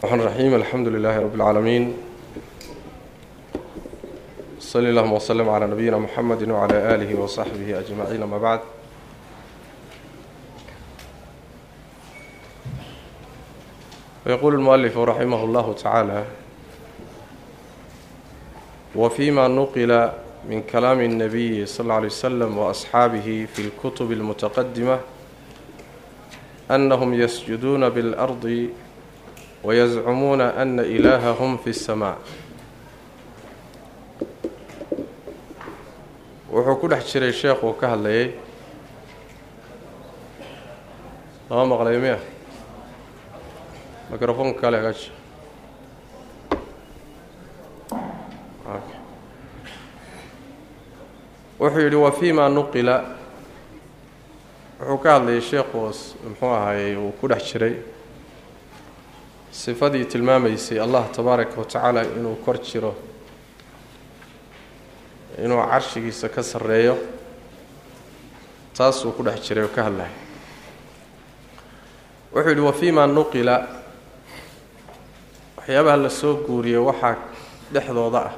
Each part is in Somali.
الرحمن الرحيم الحمد لله رب العالمين صلى اللهم وسلم على نبينا محمد وعلى آله وصحبه أجمعين ما بعد ويقول المؤلف رحمه الله تعالى وفيما نقل من كلام النبي صلى الله عليه وسلم وأصحابه في الكتب المتقدمة أنهم يسجدون بالأرض wayascumuuna ana ilaahahum fi samaa wuxuu ku dhex jiray sheekhu ka hadlayay lama maqlay miya mikrofon kale hagaaji wuxuu yidhi wa fii maa nuqila wuxuu ka hadlayay sheekhuos muxuu ahaayey uu ku dhex jiray sifadii tilmaamaysay allah tabaaraka wa tacaala inuu kor jiro inuu carshigiisa ka sarreeyo taasuu ku dhex jiray oo ka hadlahay wuxuu yidhi wafiima nuqila. Waxyaabaha la soo guuriye waxaa dhexdooda ah.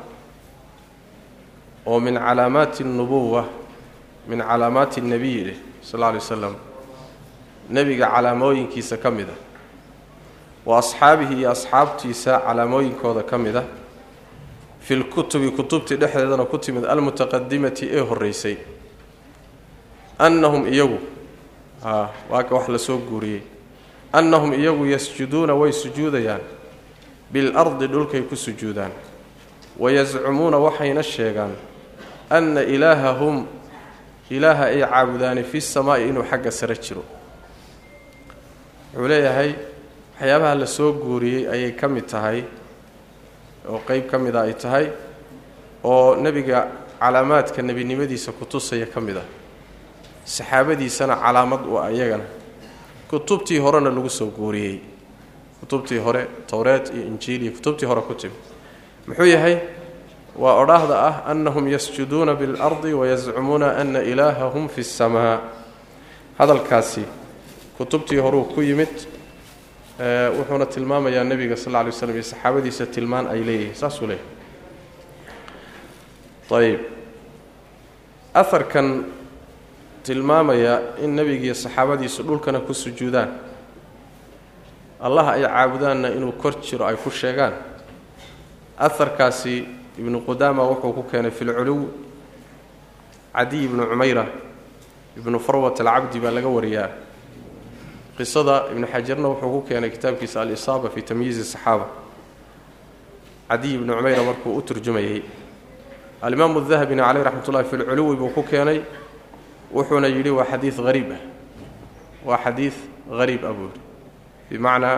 Oo min calaamaati nubuwa min calaamaati اnnebiyi dheh sal lla alay waslam nebiga calaamooyinkiisa ka mid ah wa asxaabihi iyo asxaabtiisa calaamooyinkooda ka mid a fi lkutubi kutubtii dhexdeedana ku timid almutaqadimati ee horeysay annahum iyagu a waa ka wax la soo guuriyey. Annahum iyagu yasjuduuna way sujuudayaan. Bilardi dhulkay ku sujuudaan. Wayascumuuna waxayna sheegaan anna ilaahahum ilaaha ay caabudaani fi samaa'i inuu xagga sare jiro. Wuxuu leeyahay waxyaabaha la soo guuriyey ayay ka mid tahay oo qeyb ka mida ay tahay oo nebiga calaamaadka nebinimadiisa kutusaya ka mid ah. Saxaabadiisana calaamad u ah iyagana. Kutubtii horena lagu soo guuriyey. Kutubtii hore towreed iyo injiil iyo kutubtii hore ku timi muxuu yahay? Waa odhaahda ah annahum yasjuduuna biاlardi wayascumuuna ana ilaahahum fi اsamaa hadalkaasi kutubtii horuu ku yimid wuxuuna tilmaamayaa nebiga sal lla lay slam iyo saxaabadiisa tilmaan ay leeyihiin. Saasuu leeyahy ayib aharkan tilmaamaya in nebigiiyo saxaabadiisu dhulkana ku sujuudaan. Allah ay caabudaanna inuu kor jiro ay ku sheegaan. Aharkaasi ibnu qudaama wuxuu ku keenay fi lculuw cadiy ibnu cumayra ibnu farwat alcabdi baa laga wariyaa qisada ibnu xajarna wuxuu ku keenay kitaabkiisa alisaaba fi tamyiizi saxaaba cadiy ibnu cumayra markuu u turjumayey alimaamu dahabina caleyh raxmat ullahi fi lculuwi buu ku keenay wuxuuna yidhi waa xadiid hariib ah. Waa xadiid hariib ah buu yidhi. Bimacnaa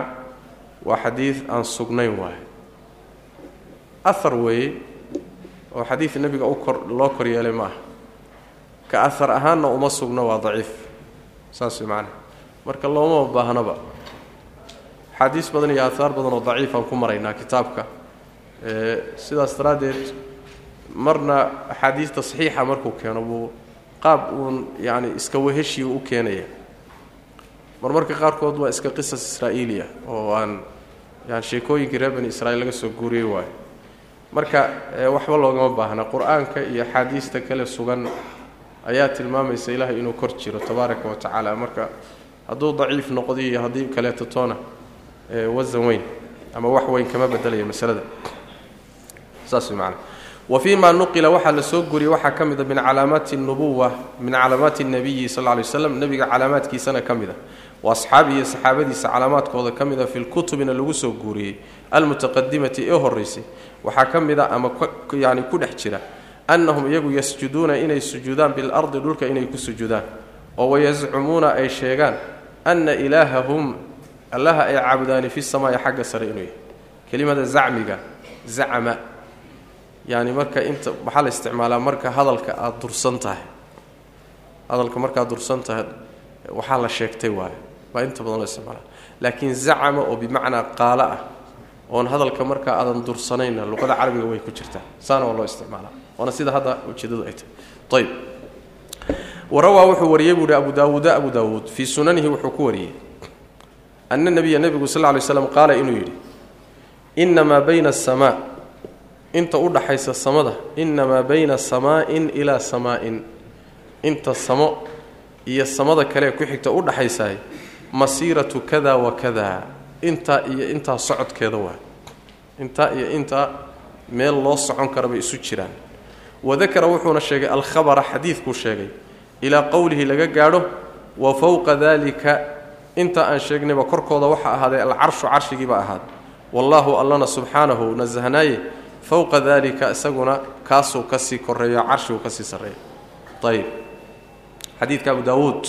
waa xadiid aan sugnayn waayo ahar weeye oo xadiid nebiga u kor loo kor yeelay ma aha ka ahar ahaanna uma sugno waa daciif. Saas way macnaha marka looma baahnaba axaadiis badan iyo aahaar badan oo daciifaan ku maraynaa kitaabka. Sidaas daraaddeed marna axaadiista saxiixa markuu keeno buu qaab uun yacni iska weheshii u keenaya. Mar marka qaarkood waa iska qisas israa'iiliya oo aan yani sheekooyinkii reer bani israiil laga soo guuriyey waayo marka waxba loogama baahna. Qur'aanka iyo axaadiista kale sugan ayaa tilmaamaysa ilaahay inuu kor jiro tabaaraka wa tacaala. Marka hadduu daciif noqdo iyo haddii kaleeto toona wasan weyn ama wax weyn kama bedelaya masalada. Saas way macana wa fii nuqila waxaa la soo guriyey waxaa ka mid a min calaamaati nubuwa min calaamaati nabiyi sal lay slam nebiga calaamaadkiisana ka mid a wa asxaabihi saxaabadiisa calaamaadkooda ka mid a fi lkutubina lagu soo guuriyey almutaqadimati ee horeysay waxaa ka mid a ama yani ku dhex jira annahum iyagu yasjuduuna inay sujuudaan bilardi dhulka inay ku sujuudaan oo wayascumuuna ay sheegaan anna ilaahahum allaha ay caabudaani fi samaai xagga sare inuu yahay kelimada zacmiga zacma yani marka inta waxaa la isticmaalaa marka hadalka aada dursan tahay hadalka markaad dursan tahay waxaa la sheegtay waayo baa inta badan loo isticmaala laakiin zacama oo bimacnaa qaalo ah oon hadalka markaa aadan dursanayna luqada carabiga way ku jirtaa saana waa loo isticmaalaa waana sida hadda ujeedadu ay tahay ayb warawaa wuxuu wariyey buuhi abu daawuuda abu daawuud fii sunanihi wuxuu ku wariyey. Ana nabiya nebigu sal lay slam qaala inuu yidhi innamaa bayna asamaa inta u dhaxaysa samada innamaa bayna samaa'in ilaa samaa'in inta samo iyo samada kale ku xigta u dhaxaysaay masiiratu kada wa kada intaa iyo intaa socodkeeda waa intaa iyo intaa meel loo socon kara bay isu jiraan. Wadakara wuxuuna sheegay alkhabara xadiidkuu sheegay ilaa qowlihi laga gaadho wa fowqa daalika inta aan sheegnayba korkooda waxa ahaaday alcarshu carshigiiba ahaaday wallaahu allana subxaanahu nasahnaaye fowqa daalika isaguna kaasuu ka sii koreeyo carshigu ka sii sarreeya ayib xadiidka abu daawuud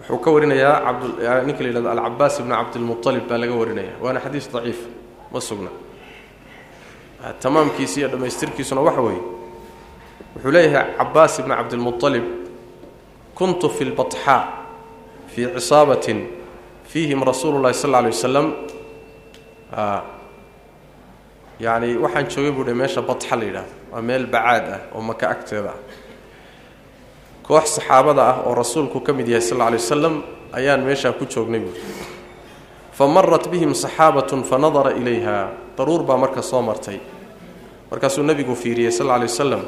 wuxuu ka warinayaa ninka la yihahdo alcabaas ibnu cabdilmualib baa laga warinaya. Waana xadiis daciif ma sugna. Tamaamkiisi iyo dhammaystirkiisuna waxa weeye wuxuu leeyahay cabaas ibnu cabdilmualib kuntu fi lbaxaa fii cisaabatin fiihim rasuulu llahi sal lla alay wasalam yacni waxaan joogay buu hi meesha badxa la yidhahdo waa meel bacaad ah oo maka agteeda ah. Koox saxaabada ah oo rasuulku ka mid yahay sal lla alay wasalam ayaan meeshaa ku joognay buuhi fa marat bihim saxaabatun fa nadara ilayha daruur baa marka soo martay. Markaasuu nebigu fiiriyey sal lla alay wasalam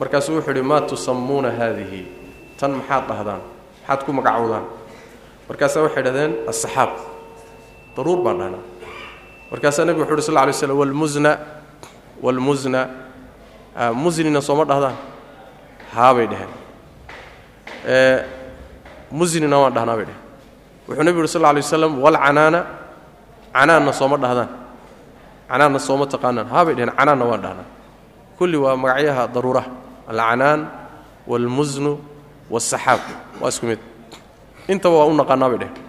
markaasuu wuxuu idhi maa tusammuuna haadihi tan maxaad dhahdaan maxaad ku magacowdaan. Markaasaa waxay dhahdeen asaxaab daruur baan dhahnaa. Markaasaa nebigu wuxu uhi sal lla slam walmusna walmusna musnina sooma dhahdaan? Haabay dheheen musnina waan dhahnaa bay dheheen wuxuu nebigu yuhi sal lla alay walcanaana canaanna sooma dhahdaan. Canaanna sooma taqaanaan. Haabay dheheen canaanna waan dhahnaa. Kulli waa magacyaha daruuraha. Alcanaan waalmusnu wasaxaab waa isku mid intaba waa u naqaanaa bay dheheen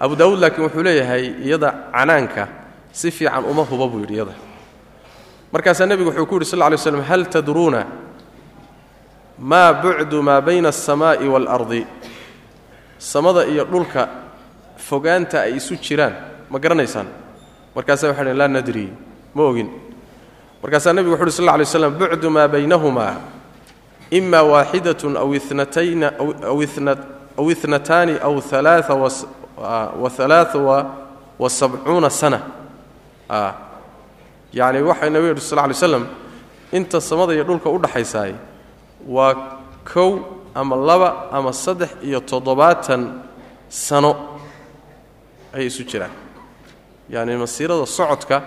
abu daawuud laakiin wuxuu leeyahay iyada canaanka si fiican uma huba buu yidhi iyada markaasaa nebigu wuxuu ku yidhi sal lla alay slam hal tadruuna maa bucdu maa bayna alsamaa'i waalardi samada iyo dhulka fogaanta ay isu jiraan ma garanaysaan markaasaa waxay dhhen laa nadri ma ogin markaasaa nebigu wuxu uhi lla alay slam bucdu maa baynahumaa ima waaxidatun aw inatayna aw inataani aw alaaa wa sabcuuna sana yacni waxay nebigu yidhi sal lla alay slam inta samada iyo dhulka u dhaxaysaay waa kow ama laba ama saddex iyo toddobaatan sano ayay isu jiraan. Yacni masiirada socodka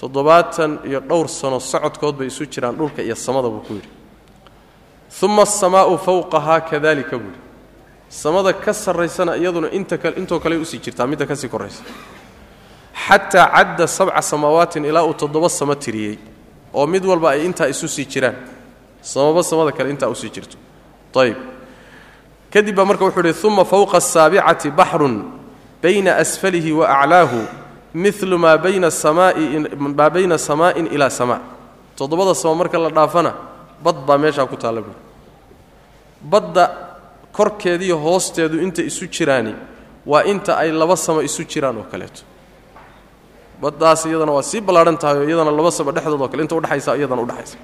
toddobaatan iyo dhowr sano socodkood bay isu jiraan dhulka iyo samada buu ku yidhi uma asamaa'u fowqahaa kadalika buuhi samada ka sarraysana iyaduna inta kale u sii jirtaa midda ka sii korraysa xataa cadda sabca samaawatin ilaa uu toddoba samo tiriyey oo mid walba ay intaa isu sii jiraan samaba samada kale intaa u sii jirto ayb kadib marka wuxuu uhi uma fowqa asaabicati baxrun bayna asfalihi wa aclaahu milu maa bayna maa bayna samaa'in ilaa samaa toddobada samo marka la dhaafana bad baa meeshaa ku taalla buuri badda korkeediiyo hoosteedu inta isu jiraani waa inta ay laba samo isu jiraan oo kaleeto. Baddaas iyadana waa sii ballaadhan tahay oo iyadana laba samo dhexdood oo kale inta udhexaysa iyadana udhexaysa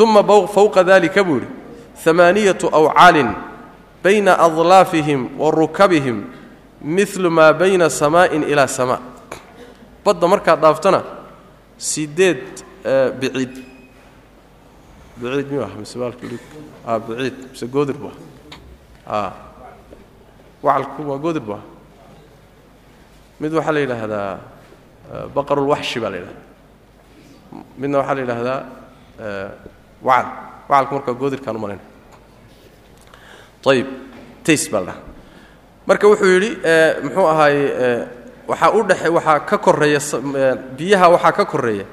uma fowqa dalika buu yidhi amaaniyatu awcaalin bayna adlaafihim wa rukabihim milu maa bayna samaa'in ilaa samaa. Badda markaad dhaaftana sideed biciid biciid miyuu ah? Mise a biciid mise goodir bu ah? Wacalku waa goodir bu ah? Mid waxaa la yidhaahdaa baqarulwaxshi baa la yidhahdaa midna waxaa la yidhaahdaa wacal. Wacalku markaa goodirkaan u malayna ayib tays baa la dhaha marka wuxuu yidhi muxuu ahaaye waxaa u dhexe waxaa ka koreeya biyaha waxaa ka koreeya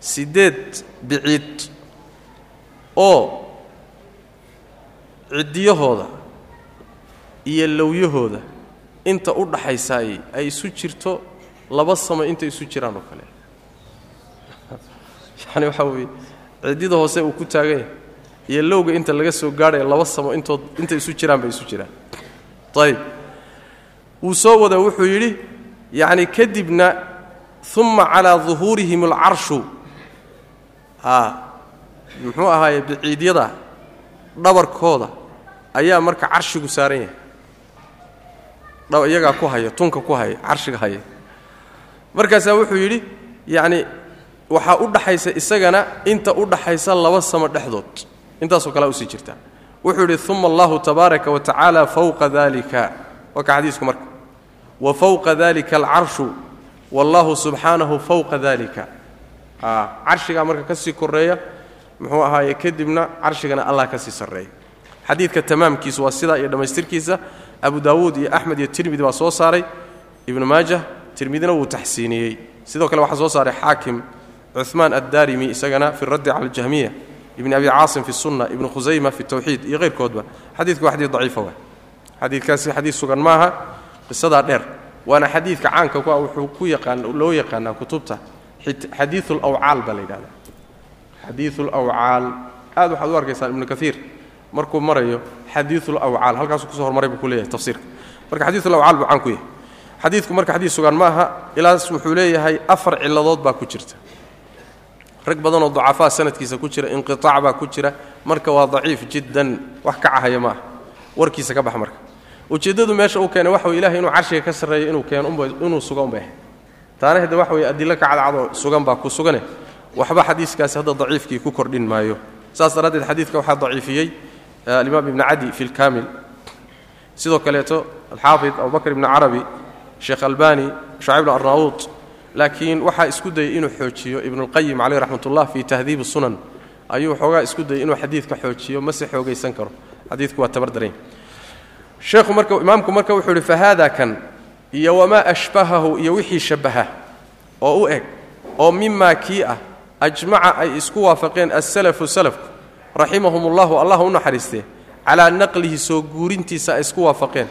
siddeed biciid oo ciddiyahooda iyo lowyahooda inta u dhaxaysaay ay isu jirto laba samo intay isu jiraan oo kale. Yani waxaa weeye ciddida hoose uu ku taagan yahay iyo lowga inta laga soo gaadhaya laba samo intood intay isu jiraan bay isu jiraan. Ayib wuu soo wada wuxuu yidhi yacni kadibna uma calaa duhuurihim alcarshu a muxuu ahaaye biciidyada dhabarkooda ayaa marka carshigu saaran yahay. Iyagaa ku haya tunka ku haya carshiga haya markaasaa wuxuu yidhi yacni waxaa u dhaxaysa isagana inta u dhaxaysa laba samo dhexdood. Intaasoo kalea u sii jirta. Wuxuu yidhi uma allahu tabaaraka wa tacaala fowqa dalika waa ka xadiisku marka. Wa fowqa dalika alcarshu wallahu subxaanahu fowqa dalika carshigaa marka ka sii koreeya muxuu ahaaye kadibna carshigana allah ka sii sarreeya xadiidka tamaamkiisu waa sidaa iyo dhammaystirkiisa abu daawuud iyo axmed iyo tirmidi baa soo saaray. Ibnu maajah tirmidina wuu taxsiiniyey. Sidoo kale waxaa soo saaray xaakim cuثmaan addaarimi isagana fi raddi cala aljahmiya ibn abi caasim fi sunna ibnu khusayma fi tawxiid iyo hayrkoodba xadiidku waa xadiid daciifa wa xadiidkaasi xadiid sugan maaha qisadaa dheer waana xadiidka caanka ku ah wuxuu ku yaqaan loo yaqaanaa kutubta xadiiu lawcaal baa la yidhahda xadiiu lawcaal aad waxaad u arkaysaan ibnu kaiir markuu marayo xadiiu lawcaal halkaasuu ku soo hormaray buu ku leeyahay tafsiirka. Marka xadiiu lawcaal buu caan ku yahay. Xadiidku marka xadiid sugan ma aha ilaas wuxuu leeyahay afar ciladood baa ku jirta. Rag badanoo ducafaa sanadkiisa ku jira inqiaac baa ku jira marka waa daciif jiddan wax ka cahaya warkiisa ka bax marka. Ujeeddadu meesha uu keenay waxa wey ilahay inuu carshiga ka sarreeyo inuu keeno inuu suga unbay. Ahay taana hadde waxa weye adilo ka sugan baa ku sugane waxba xadiiskaasi hadda daciifkii ku kordhin maayo. Saas daraaddeed xadiidka waxaa daciifiyey alimaam ibni cadi fi lkaamil sidoo kaleeto alxaafid abubakr ibni carabi sheekh albani shacib bn arnaawuud laakiin waxaa isku dayey inuu xoojiyo ibnuulqayim caleyh raxmat ullah fii tahdiibi sunan ayuu xoogaa isku dayey inuu xadiidka xoojiyo mase xoogaysan karo. Xadiidku waa tabardarany sheekhu marka imaamku marka wuxuu yidhi fahaada kan? Iyo wamaa ashbahahu? Iyo wixii shabbaha oo u eg oo mimaa kii ah ajmaca ay isku waafaqeen assalafu salafku raximahum ullahu allah u naxariistee calaa naqlihi soo guurintiisa ay isku waafaqeen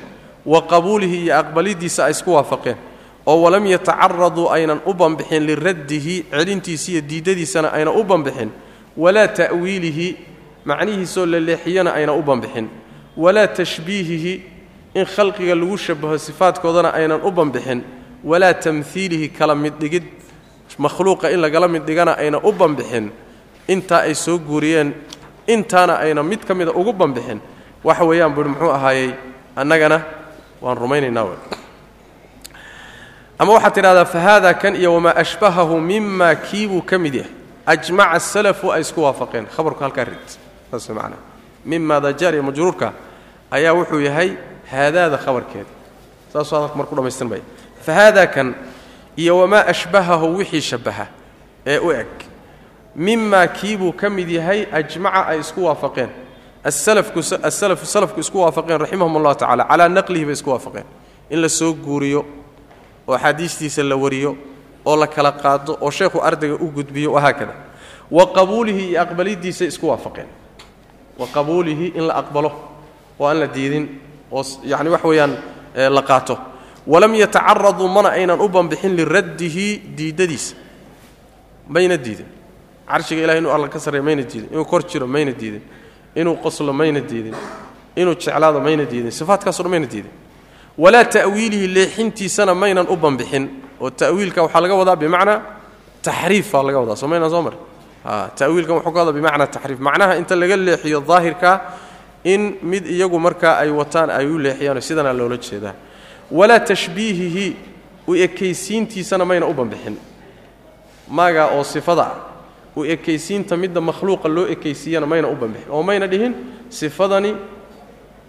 wa qabuulihi iyo aqbalidiisa ay isku waafaqeen oo walam yatacaraduu aynan u banbixin liraddihi celintiisa iyo diiddadiisana aynan u banbixin walaa ta'wiilihi macnihiisoo la leexiyana aynan u banbixin walaa tashbiihihi in khalqiga lagu shabaho sifaadkoodana aynan u banbixin walaa tamhiilihi kala middhigid makhluuqa in lagala middhigana aynan u banbixin intaa ay soo guuriyeen intaana ayna mid ka mida ugu banbixin. Waxa weeyaan buuhi muxuu ahaayey annagana waan rumaynaynaa w ama waxaad tidhahdaa fa haada kan iyo wamaa ashbahahu mima kiibuu ka mid yahay. Ajmaca asalafu ay isku waafaqeen. Khabarku halkaa rid saas macnaa. Mimaada jaar iyo majruurka ayaa wuxuu yahay haadaada khabarkeeda saasuu hadalka marku dhamaystirmaya fa haada kan iyo wamaa ashbahahu wixii shabbaha ee u eg. Mimaa kiibuu ka mid yahay ajmaca ay isku waafaqeen. Salafku isku waafaqeen raximahum allahu tacala calaa naqlihi bay isku waafaqeen. In la soo guuriyo oo axaadiistiisa la wariyo oo la kala qaado oo sheekhu ardayga u gudbiyo wahaakada wa qabuulihi iyo aqbalidiisay isku waafaqeen. Wa qabuulihi in la aqbalo oo aan la diidin oo yacni wax weeyaan la qaato walam yatacaraduu mana aynan u banbixin liraddihi diiddadiisa mayna diidin. Carshiga ilahay inuu alla ka sarreeya mayna diidin. Inuu kor jiro mayna diidin. Inuu qoslo mayna diidin. Inuu jeclaado mayna diidin. Sifaadkaaso mayna diidin. Walaa ta'wiilihi leexintiisana maynan u banbixin. Oo ta'wiilka waxaa laga wadaa bimacnaa taxriif baa laga wadaa. Soo maynaan soo mare ta'wiilkan wuxuu ka wadaa bimacnaa taxriif. Macnaha inta laga leexiyo daahirka in mid iyagu markaa ay wataan ay u leexiyaano sidanaa loola jeedaa walaa tashbiihihi u ekaysiintiisana mayna u banbixin. Maagaa oo sifada ah u ekaysiinta midda makhluuqa loo ekaysiiyana mayna u banbixin. Oo mayna dhihin sifadani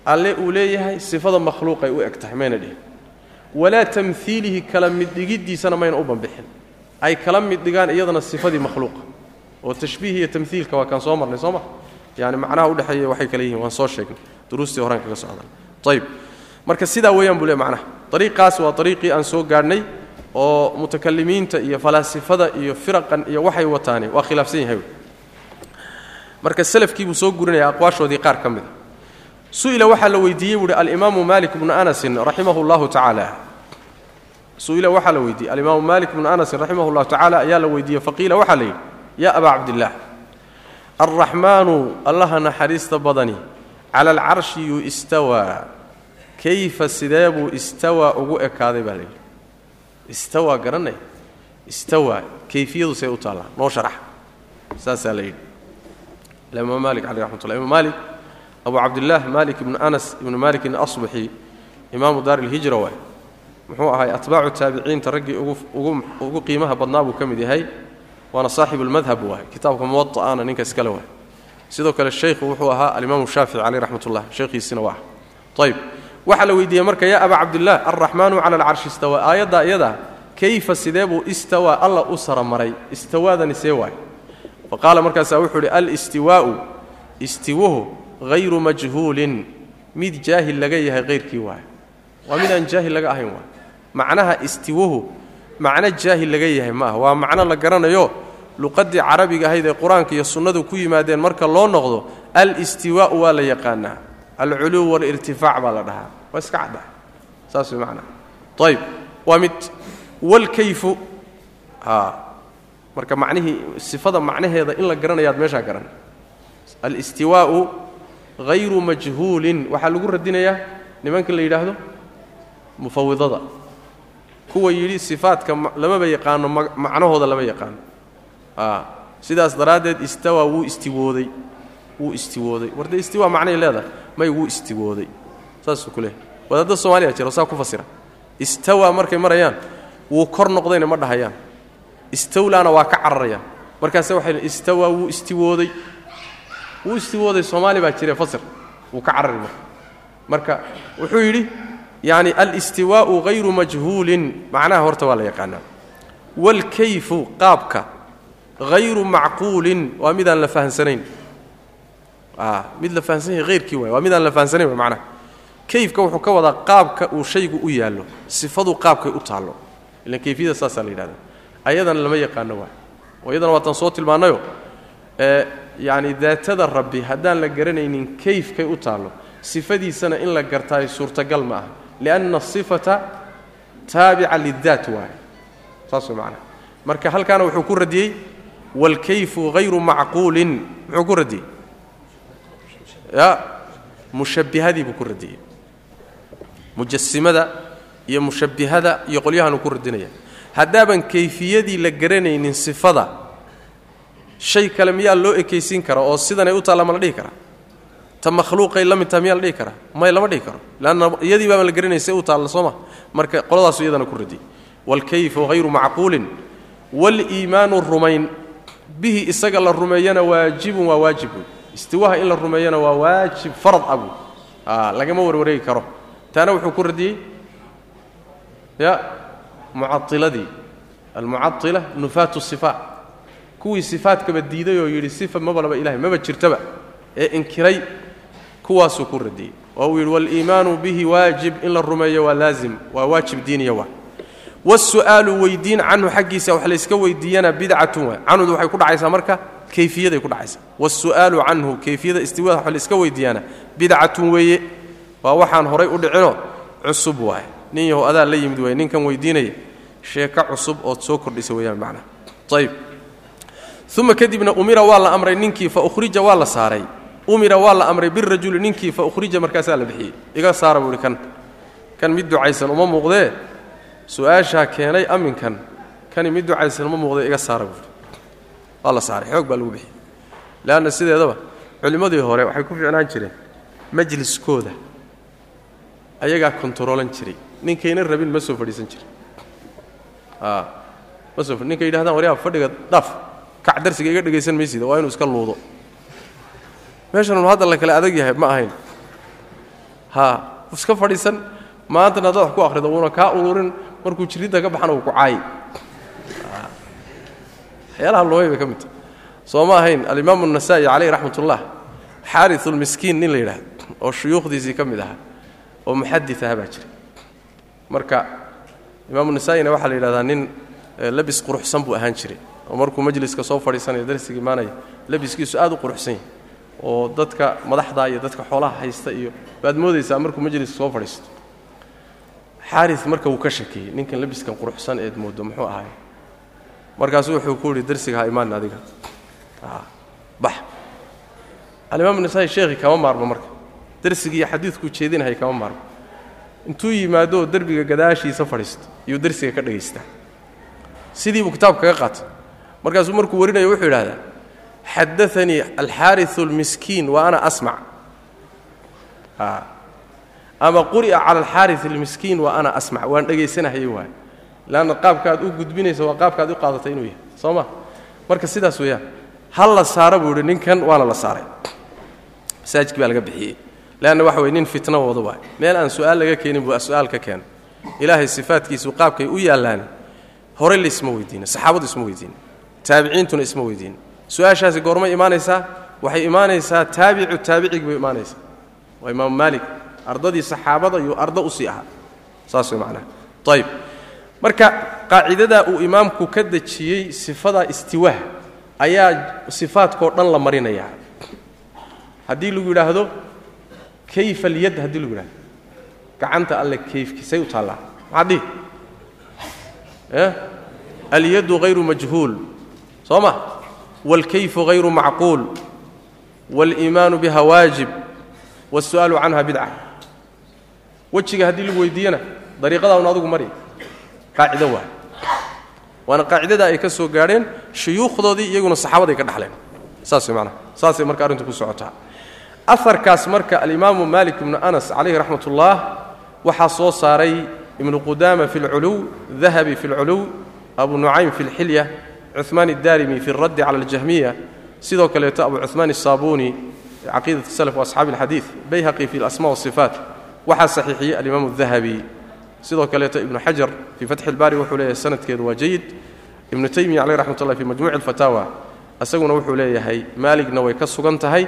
alle uu leeyahay sifada makhluuqay u eg tahay mayna dhihin. Walaa tamhiilihi kala middhigiddiisana mayna u banbixin. Ay kala middhigaan iyadana sifadii makhluuqa. Oo tashbiih iyo tamhiilka waa kaan soo marnay soo ma? Yani macnaha udhexeeya waxay kale yihiin waan soo sheegnay. Duruustii horaan kaga socdan ayb marka sidaa weeyaan buu le macnaha ariiqaas waa ariiqii aan soo gaadhnay oo mutakalimiinta iyo falaasifada iyo firaqan iyo waxay wataani. Waa khilaafsan yahay. Marka salafkii buu soo gurinaya aqwaashoodii qaar ka mida su'ila waxaa la weydiiyey buuhi alimaamu malik bnu anasin raximah اllahu tacaala. Su'ila waxaa la weydiiyey alimaamu malik bnu anasin raximah اllahu tacala ayaa la weydiiyey faqiila waxaa la yidhi yaa abaa cabdillaah alraxmaanu allaha naxariista badani cala alcarshi yuu istawaa kayfa sidee buu istawaa ugu ekaaday baa layidhi istawaa garanay. Istawaa kayfiyadu say u taallaa noo sharax. Saasaa la yidhi. Imaam malik caleh raxmat ullah imam malik abu cabdillaah malik ibnu anas ibnu malikin asbaxi imaamu daar ilhijra waay muxuu ahay atbaacu taabiciinta raggii ugu qiimaha badnaa buu ka mid yahay. Waana saaxibulmadhab waay kitaabka muwaa'ana ninka iskale waay sidoo kale shaykhu wuxuu ahaa alimaamu shaafici caleyh raxmat ullah shaykhiisina waa. Ayb waxaa la weydiiyey marka yaa abaa cabdillaah alraxmaanu cala alcarshi istawaa aayaddaa iyadaa kayfa sidee buu istawaa alla u saramaray? Istawaadani see waay fa qaala markaasaa wuxuu idhi alistiwaa'u istiwuhu hayru majhuulin. Mid jaahil laga yahay hayrkii waay waa mid aan jaahil laga ahayn waay macnaha istiwuhu macno jaahil laga yahay ma ah waa macno la garanayo luqaddii carabiga ahayd ee qur'aanka iyo sunnadu ku yimaadeen marka loo noqdo alistiwaa'u waa la yaqaanaa alculuw walirtifaac baa la dhahaa waa iska caddaha saas way macnaha ayb waa mid walkayfu a marka macnihii sifada macnaheeda in la garanayaad meeshaa garan alistiwaa'u hayru majhuulin waxaa lagu radinayaa nimanka la yidhaahdo mufawidada kuwa yidhi sifaadka lamaba yaqaano macnahooda lama yaqaano sidaas daraaddeed istawa wuu istiwooday wuu istiwooday. War dee istiwa macnay leedahay may wuu istiwooday. Saasuu ku leehay wadaadda soomaaliya jiro saa ku fasira. Istawa markay marayaan wuu kor noqdayna ma dhahayaan. Istawlaana waa ka cararayaan. Markaase waxay istawa wuu istiwooday. Wuu istiwooday soomaali baa jire fasir. Wuu ka carari marka. Marka wuxuu yidhi yacni alistiwaa'u hayru majhuulin. Macnaha horta waa la yaqaanaa. Waalkayfu qaabka hayru macquulin. Waa midaan la fahamsanayn mid la fahamsan yahay hayrkii waay. Waa midaan la fahamsanayn wa macnaha. Kayfka wuxuu ka wadaa qaabka uu shaygu u yaallo sifadu qaabkay u taallo. Ilan kayfiyada saasaa la yidhahda ayadana lama yaqaano waay. Oo iyadana waataan soo tilmaannayo ee yacni daatada rabbi haddaan la garanaynin kayfkay u taallo sifadiisana in la gartaayo suurtagal ma aha. Lianna asifata taabica lidaat waay. Saas way macnaha. Marka halkaana wuxuu ku radiyey waalkayfu hayru macquulin. Muxuu ku radiyey ya mushabbihadii buu ku radiyey mujasimada iyo mushabbihada iyo qolyahanuu ku radinaya haddaaban kayfiyadii la garanaynin sifada shay kale miyaa loo ekaysiin kara oo sidanay u taalla ma la dhihi karaa ta makhluuqay la mid taha miyaa la dhihi karaa may lama dhihi karo leanna iyadii baaba la garanayay se u taalla soo ma marka qoladaasu iyadana ku radiyey waalkayfu hayru macquulin waaliimaanu rumayn bihi isaga la rumeeyana waajibun waa waajibun istiwaha in la rumeeyana waa waajib farad abu. Lagama warwareegi karo. Taana wuxuu ku radiyey ya mucailadii almucaila nufaatu sifaat kuwii sifaatkaba diiday oo yidhi sifa mabalaba ilahay maba jirtaba. Ee inkiray kuwaasuu ku radiyey. Oo uu yidhi waaliimaanu bihi waajib in la rumeeyo waa laazim waa waajib diiniya waa wasu'aalu weydiin canhu xaggiisa wax layska weydiiyana bidcatun waay. Canhudu waxay ku dhacaysaa marka kayfiyaday ku dhacaysaa wasu'aalu canhu kayfiyada istiwada wax layska weydiiyaana bidcatun weeye. Waa waxaan horay u dhicinoo cusub waay nin yahow adaa la yimid waay ninkan weydiinaya sheeko cusub ood soo kordhisa weeyaan macnaha ayib uma kadibna umira waa la amray ninkii fa ukhrija waa la saaray. Umira waa la amray birajuli ninkii fa ukhrija markaasaa la bixiyey. Iga saara buu ihi kan. Kan mid ducaysan uma muuqdee? Su'aashaa keenay aminkan. Kani mid ducaysan uma muuqdee iga saara buuhi waa la saaray xoog baa lagu bixiyey. Leanna sideedaba culimmadii hore waxay ku ficnaan jireen majliskooda. Ayagaa kontaroolan jiray. Ninkayna rabin ma soo fadhiisan jirin. Ma soo ninka yidhahdaan waryaa fadhiga dhaaf kac darsiga iga dhegaysan maysida waa inuu iska luudo. Meeshanun hadda la kale adag yahay ma ahayn. Ha iska fadhiisan maantana haddaad wax ku akhrido wuuna kaa ururin markuu jiridda ka baxana uu ku caayi waxyaalaha looyay bay ka mid ah. ma ahayn alimaamu nasaa-i caleyh raxmat ullah nin la yidhaahdo oo shuyuukhdiisii ka mid ahaa oo muxadid aha baa jira marka imaamu nasaa-ina waxaa la yidhahdaa nin eh, labis quruxsan buu ahaan jiray oo markuu majliska soo fadhiisanaya darsiga imaanaya labiskiisu aad u quruxsan yahay oo dadka madaxda iyo dadka xoolaha haysta iyo baad moodaysaa markuu majliska soo fadhiisto. Xaaris marka wuu ka shakeeyey ninkan labiskan quruxsan eed mooddo muxuu ahaay markaasuu wuxuu ku yidhi darsiga ha imaan adiga. Bax. Alimaam nasaai sheekhi kama maarmo marka. Darsigiiyo xadiidkuu jeedinahaya kama maarmo. Intuu yimaadoo derbiga gadaashiisa fadhiisto iyuu darsiga ka dhagaystaa sidii buu kitaabka kaga qaatay. Markaasuu markuu warinayo wuxuu yidhahdaa xadaanii alxaariu almiskiin wa ana asmac. Ama quri'a cala alxaari almiskiin wa ana asmac. Waan dhegaysanahayay waay leanna qaabka u gudbinaysa waa qaabka u qaadatay inuu yahay. Soo ma? Marka sidaas weeyaan hal la saara buu yidhi ninkan waana la saaray. Masaajidkii baa laga bixiyey. Leanna waxa weye nin fitno wada waay meel aan su'aal laga keenin buu su'aal ka keenay. Ilaahay sifaadkiisu qaabkay u yaallaani. Hore laisma weydiina saxaabadu isma weydiina taabiciintuna isma weydiina su'aashaasi goormay imaanaysaa? Waxay imaanaysaa taabicu taabicig bay imaanaysaa. Waa imaamu maalik ardadii saxaabada iyo ardo u sii ahaa. Saas way macnaha. Ayib marka qaacidadaa uu imaamku ka dejiyey sifadaa istiwaah ayaa sifaadkao dhan la marinayaa haddii lagu yidhaahdo kayfa alyad haddii lagu yidhahdo gacanta alle kayfkiisay u taallaa maxaad dhihi alyadu hayru majhuul soo ma wاlkayfu hayru macquul wاliimaanu biha waajib wاsu'aalu canha bidca wejiga haddii lagu weydiiyana dariiqadaa un adugu mari qaacido waay waana qaacidada ay ka soo gaadheen shuyuukhdoodii iyaguna saxaabaday ka dhaxleen. Saas manaa saasay marka arrintu ku socotaa. Aarkaas marka alimaamu malik ibnu anas calayhi raxmat ullah waxaa soo saaray ibnu qudaama fi lculuw dahabi fi lculuw abu nucaym fi lxilya cumaan addarimi fi اraddi cala aljahmiya sidoo kaleeto abu cumaan asaabuni caqiidat salaf waasxaabi اlxadiid bayhaqi fi lasma wasifaat waxaa saxiixiyey alimaamu dahabi sidoo kaleeto ibnu xajar fii fatxi ilbaari wuxuu leeyahay sanadkeedu waa jayid ibnu taymiya caleyh raxmatullahi fi majmuuci alfataawa isaguna wuxuu leeyahay maaligna way ka sugan tahay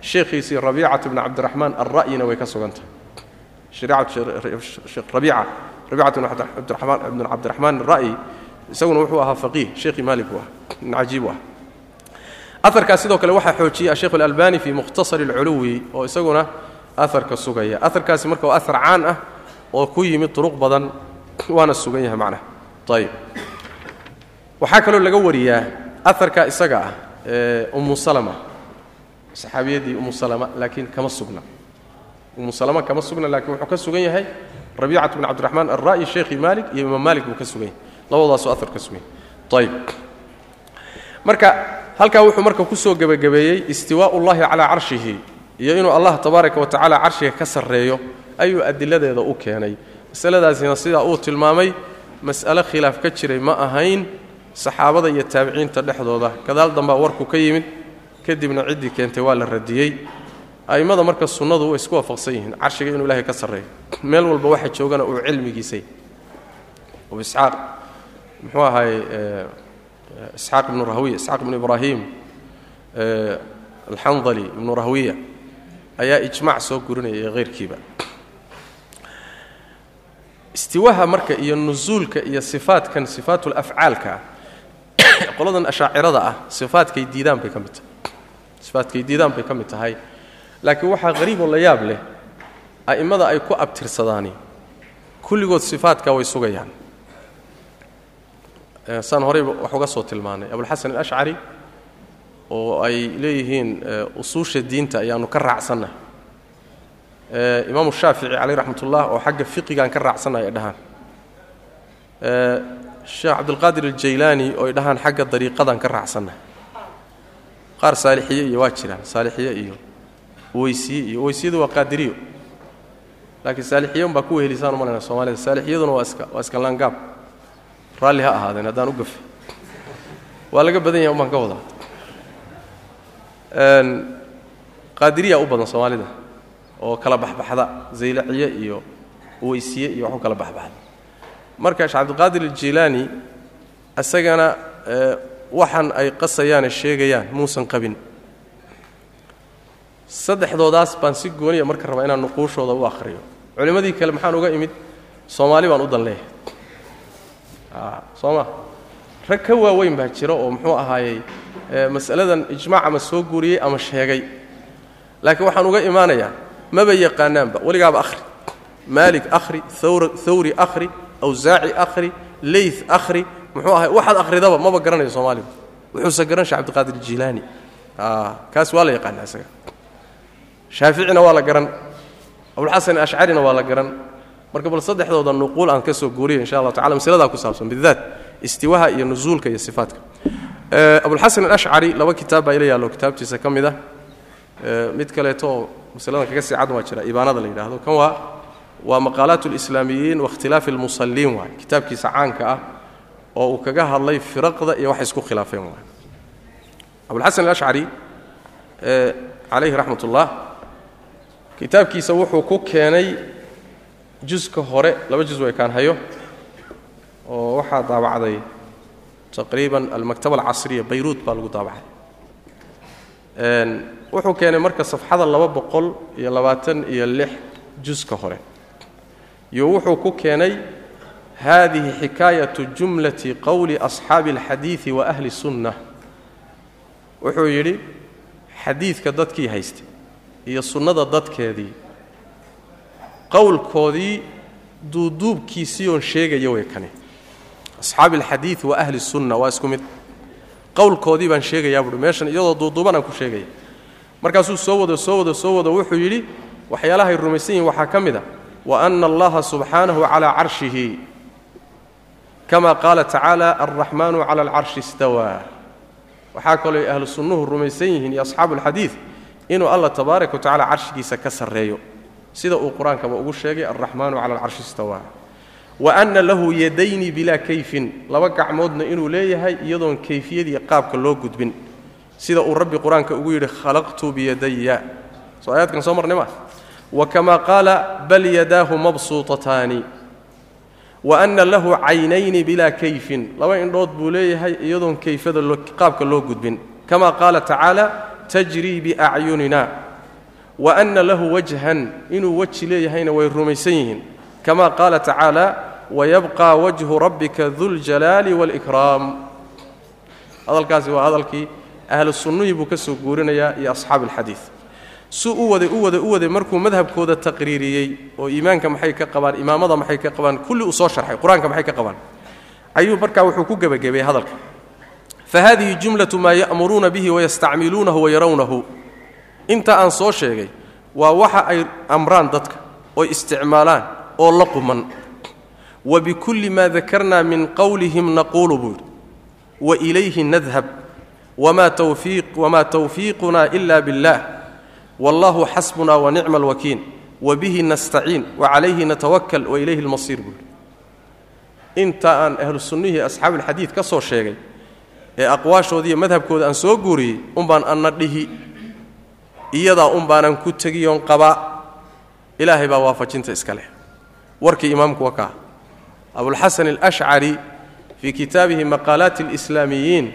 sheekhiisii rabiicatu bni cabdiraxmaan alra'yina way ka sugan tahay. Rabiica rabiicatu bni cabdiraxmaan alra'yi isaguna wuxuu ahaa faqiih sheekhii maalig buu ah nin cajiib u ah. Aarkaas sidoo kale waxaa xoojiyey asheekh alalbani fii mukhtasari alculuwi oo isaguna aarka sugaya. Aarkaasi marka waa aar caan ah oo ku yimid duruq badan waana sugan yahay macnaha. Ayib waxaa kaloo laga wariyaa aarka isaga ah ummu salama. Saxaabiyadii ummu salama laakiin kama sugna. Ummu salama kama sugna laakiin wuxuu ka sugan yahay rabiicatu bn cabdiraxmaan alra'yi sheekhi maalik iyo imaam maalik buu ka sugan yahay labadaasoo aar ka sugan yahay ayib marka halkaa wuxuu marka ku soo gebagabeeyey istiwaa'u ullahi calaa carshihi iyo inuu allah tabaaraka wa tacala carshiga ka sarreeyo ayuu adiladeeda u keenay. Masaladaasina sidaa uu tilmaamay mas'ale khilaaf ka jiray ma ahayn saxaabada iyo taabiciinta dhexdooda. Gadaal dambaa warku ka yimid kadibna ciddii keentay waa la radiyey. A'immada marka sunnadu way isku waafaqsan yihiin carshiga inuu ilaahay ka sarreeyo. Meel walba waxa joogana uu cilmigiisay. Abu isxaaq muxuu ahaay isxaaq ibnu rahwiya isxaaq ibnu ibraahim alxandali ibnu rahwiya ayaa ijmac soo gurinaya iyo hayrkiiba istiwaha marka iyo nusuulka iyo sifaadkan sifaatulafcaalka ah qoladan ashaacirada ah sifaadkay diidaan bay ka mid tahay. Sifaadkay diidaan bay ka mid tahay. Laakiin waxaa qariiboo la yaab leh a'immada ay ku abtirsadaani kulligood sifaadka way sugayaan. Saan horeyba wax uga soo tilmaanay. Abulxasan alashcari oo ay leeyihiin usuusha diinta ayaannu ka raacsannahay imaamu shaafici caleyh raxmat oo xagga fiqigaan ka raacsannahay ay dhahaan. Sheekh cabdulqaadir aljaylaani oo dhahaan xagga dariiqadaan ka raacsannahay qaar saalixiye iyo waa jiraan. Saalixiye iyo uweysiye iyo uweysiyadu waa qaadiriyo. Laakiin saalixiye unbaa ku wehelisaan umalayna soomaalida. Saalixiyaduna waa iska waa iska laangaab raalli ha ahaadeen haddaan u gafe waa laga badan yahay umbaan ka wadaa qaadiriyaa u badan soomaalida oo kala baxbaxda zaylaciye iyo uweysiye iyo wax u kala baxbaxda. Marka sheekh cabdiqaadir aljilaani isagana waxaan ay qasayaane sheegayaan muusan qabin. Saddexdoodaas baan si gooniya marka rabaa inaan nuquushooda u akhriyo. Culimmadii kale maxaan uga imid soomaali baan u dan leeyahay soo rag ka waaweyn baa jira oo muxuu ahaayey mas'aladan ijmaac ama soo guuriyey ama sheegay. Laakiin waxaan uga imaanayaa maba yaqaanaanba weligaaba akhri. Maalik akhri thawri akhri awsaaci akhri leyth akhri muxuu ahay waxaad akhridaba maba garanayo soomaaligu wuxuuse garan shee cabdiqaadir jilaani kaas waa la yaqaanaa isaga. Shaaficina waa la garan abulxasan ashcarina waa la garan. Marka bal saddexdooda nuquul aan ka soo guuriya insha allah tacala masaladaa ku saabsan bidaat istiwaha iyo nusuulka iyo sifaatka. Abulxasan alashcari laba kitaab baa ila yaallo kitaabtiisa ka mid ah mid kaleeto oo masaladan kaga sii cad waa jira ibaanada la yidhaahdo kan waa waa maqaalaat اlislaamiyiin waاkhtilaafi اlmusaliin waay kitaabkiisa caanka ah oo uu kaga hadlay firaqda iyo waxay isku khilaafeen waay abulxasan alashcari calayhi raxmat ullah kitaabkiisa wuxuu ku keenay juska hore laba juz way kaan hayo oo waxaa daabacday taqriiban almaktaba alcasriya bayruut baa lagu daabacay wuxuu keenay marka safxada laba boqol iyo labaatan iyo lix juska hore. Iyo wuxuu ku keenay hadihi xikaayatu jumlati qowli asxaabi alxadiidi wa ahli sunna. Wuxuu yidhi xadiidka dadkii haystay iyo sunnada dadkeedii qowlkoodii duuduubkiisii oon sheegaya way kani. Asxaabi alxadiid wa ahli sunna waa isku mid. Qowlkoodii baan sheegayaa buuhi meeshan iyadoo duuduuban aan ku sheegaya markaasuu soo wado soo wado soo wado wuxuu yidhi waxyaalahay rumaysan yihiin waxaa ka mid a wa ana allaha subxaanahu calaa carshihi. Kama qaala tacaala alraxmaanu cala alcarshi istawaa. Waxaa kaloo ahlu rumaysan yihiin iyo asxaabu alxadiid inuu allah tabaaraka wa carshigiisa ka sarreeyo. Sida uu qur'aankaba ugu sheegay alraxmaanu cala alcarshi istawaa. Wa anna lahu yadayni bilaa kayfin laba gacmoodna inuu leeyahay iyadoon kayfiyadii qaabka loo gudbin sida uu rabbi qur'aanka ugu yidhi khalaqtu biyadaya soo aayaadkan soo marnay maa wa kama qaala bal yadaahu mabsuutataani. Wa anna lahu caynayni bilaa kayfin. Laba indhood buu leeyahay iyadoon kayfada qaabka loo gudbin. Kama qaala tacaala tajrii biacyunina. Wa anna lahu wajhan inuu weji leeyahayna way rumaysan yihiin. Kama qaala tacaala wayabqa wajhu rabbika duljalaali wاlkraam hadalkaasi waa hadalkii ahlu sunnihii buu ka soo guurinayaa iyo asxaabu alxadiid suu u waday u waday u waday markuu madhabkooda taqriiriyey oo iimaanka maxay ka qabaan imaamada maxay ka qabaan kulli uu soo sharxay qur'aanka maxay ka qabaan? Ayuu markaa wuxuu ku gebagabeeyey hadalka. Fahadihi jumlatu maa ya'muruuna bihi wayastacmiluunahu wayarawnahu inta aan soo sheegay waa waxa ay amraan dadka oy isticmaalaan oo la quman. Wa bikulli maa dakarnaa min qowlihim naquulu buu yidhi. Wa ilayhi nadhab wamaa tawfiiquna ila billah wallahu xasbuna wanicma alwakiil wabihi nastaciin wacalayhi natawakal wailayhi almasiir buu yidhi inta aan ahlu sunnihii asxaabu alxadiid ka soo sheegay ee aqwaashoodiiyo madhabkooda aan soo guuriyey umbaan anna dhihi iyadaa un baanan ku tegiyoon qabaa ilaahay baa waafajinta iska leh warkii imaamku waa kaa abulxasan alashcari fii kitaabihi maqaalaati alislaamiyiin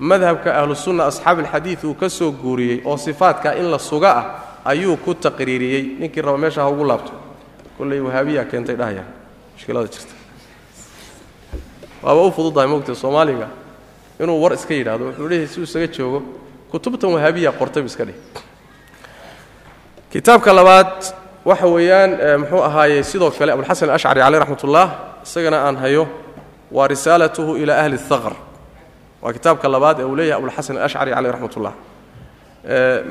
madhabka ahlusunna asxaabi alxadiid uu ka soo guuriyey oo sifaadka in la suga ah ayuu ku taqriiriyey. Ninkii raba meesha ha ugu laabto. Kolley wahaabiyaa keentay dhahaya. Mushkilada jirta. Waaba u fududahay mogta soomaaliga. Inuu war iska yidhahdo wuxuu leeyahay si uu isaga joogo kutubtan wahaabiya qortaybu iska dheh kitaabka labaad waxa weeyaan muxuu ahaayey sidoo kale abulxasan alashcari caleyh raxmat ullah isagana aan hayo waa risaalatuhu ilaa ahli اthaqr waa kitaabka labaad ee uu leeyahay abulxasan alashcari caleyh raxmat ullah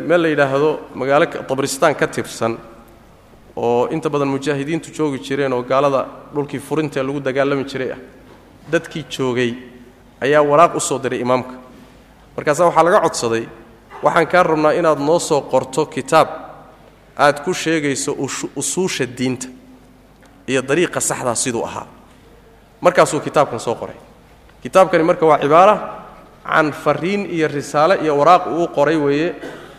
meel la yidhaahdo magaalo tabristaan ka tirsan oo inta badan mujaahidiintu joogi jireen oo gaalada dhulkii furintae lagu dagaalami jiray ah. Dadkii joogay ayaa waraaq u soo diray imaamka. Markaasaa waxaa laga codsaday waxaan kaa rabnaa inaad noo soo qorto kitaab aad ku sheegayso usuusha diinta iyo dariiqa saxdaa siduu ahaa. Markaasuu kitaabkan soo qoray. Kitaabkani marka waa cibaara can fariin iyo risaale iyo waraaq uu qoray weeye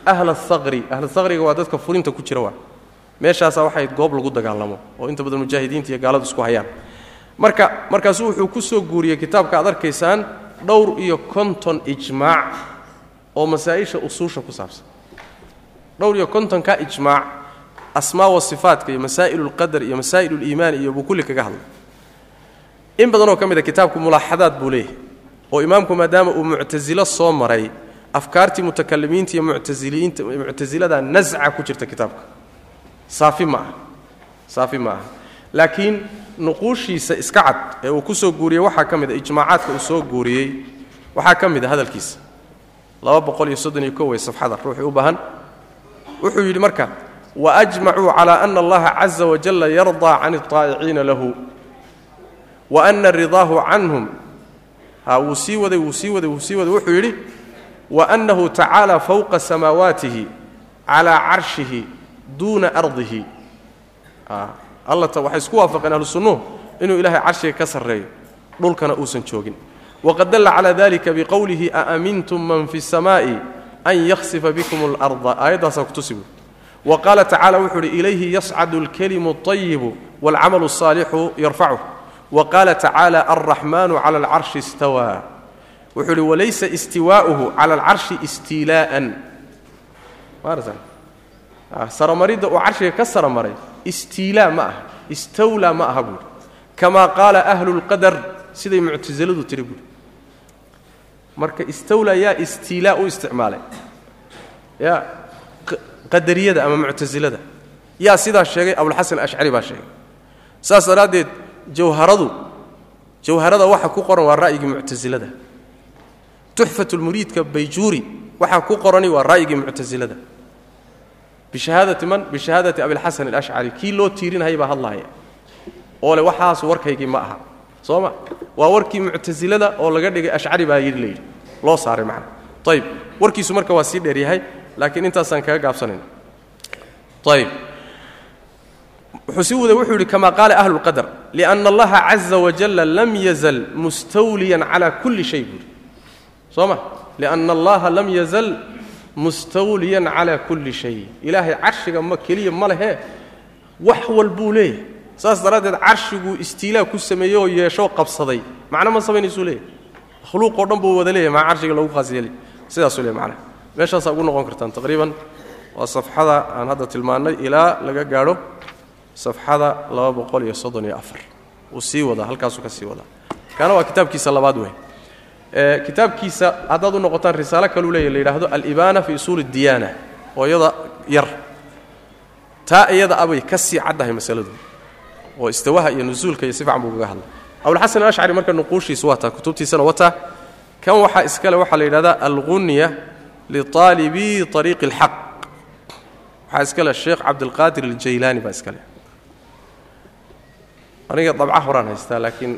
ahla thaqri. Ahla thaqriga waa dadka furinta ku jira waa. Meeshaasaa waxay goob lagu dagaalamo oo inta badan mujaahidiinta iyo gaaladu isku hayaan. Marka markaasuu wuxuu ku soo guuriyey kitaabka aad arkaysaan dhowr iyo konton ijmaac oo masaa-isha usuusha ku saabsan. Dhowr iyo kontonka ijmaac asmaa wa sifaatka iyo masaa'il ulqadar iyo masaa'il uliimaan iyo buu kulli kaga hadlay. In badanoo ka mid a kitaabku mulaaxadaad buu leeyahay oo imaamku maadaama uu muctasilo soo maray afkaartii mutakalimiinta iyo muctasiliinta muctasilada nasca ku jirta kitaabka. Saafi ma aha. Saafi ma aha. Laakiin nuquushiisa iska cad ee uu ku soo guuriyey waxaa ka mid a ijmaacaadka uu soo guuriyey waxaa ka mid a hadalkiisa. Ko wey safxada ruuxii u baahan. Wuxuu yidhi marka waajmacuu cala ana allaha caza wajalla yardaa can alطaa'iciina lahu wa ana ridaahu canhum wuu sii waday wuu sii waday wuu sii waday wuxuu yidhi wa annahu tacaala fowqa samaawaatihi calaa carshihi duuna ardihi allata waxay isku waafaqeen ahlu sunnuhu inuu ilaahay carshiga ka sarreeyo dhulkana uusan joogin waqad dalla calaa dalika biqowlihi aamintum man fi samaa'i an yakhsifa bikum اlarda aayaddaasaa kutusi buui wa qaala tacala wuxuu uhi ilayhi yascadu اlkelimu اطayibu wاlcamalu الصaalixu yarfacuh wa qaala tacaala alraxmanu cala alcarshi istawaa. Wuxuu uhi walaysa istiwaa'uhu cala alcarshi istiilaa'an saramaridda uu carshiga ka saramaray istiilaa ma aha istawlaa ma aha buuhi kamaa qaala ahlu اlqadar siday muctasiladu tiri buuhi marka istawlaa yaa istiilaa u isticmaalay. Ya qadariyada ama muctasilada yaa sidaa sheegay abulxasan ashcari baa sheegay. Saas daraaddeed jawharadu jawharada waxa ku qoran waa ra'yigii muctasilada tuxfatulmuriidka bayjuuri waxaa ku qorani waa ra'yigii muctasilada bishahaadati man? Bishahaadati abilxasan alashcari kii loo tiirinayay baa hadlaaya oo le waxaas warkaygii ma aha. Soo ma? Waa warkii muctasilada oo laga dhigay ashcari baa yidhi layidhi loo saaray macna. Ayib warkiisu marka waa sii dheer yahay laakiin intaasaan kaga gaabsanayna ayib wuxuu sii waday wuxuu yidhi kama qaala ahlu lqadar lianna allaha caza wajalla lam yazal mustawliyan calaa kulli shay buuri soo ma? Lianna allaha lam yazal mustawliyan calaa kulli shay. Ilaahay carshiga ma keliya ma lehe wax walbuu leeyahay. Saas daraaddeed carshiguu istiilaa ku sameeyey oo yeeshoo qabsaday. Macno ma samaynaysuu leeyahay? Makhluuqoo dhan buu wada leeyahy maa carshiga lagu khaas yeelay. Sidaasuu leeyahy macnaha. Meeshaasaa ugu noqon kartaan taqriiban. Waa safxada aan hadda tilmaannay ilaa laga gaadho safxada laba boqol iyo soddon iyo afar. Wuu sii wadaa halkaasuu ka sii wadaa kaana waa kitaabkiisa labaad wey kitaabkiisa haddaad u noqotaan risaalo kaluu leeya layidhaahdo alibaana fi usuul diyaana oo iyada yar. Taa iyada abay ka sii caddahay masaladu. Oo istawaha iyo nusuulka iyo si fiican buu kaga hadlay. Abulxasan alashcari marka nuquushiisu waataa kutubtiisana wataa kan waxaa iskale waxaa la yidhahdaa algunya liaalibi ariiqi اlxaq waxaa iskale sheekh cabdilqaadir aljaylaani baa iskale aniga dabca horaan haystaa laakiin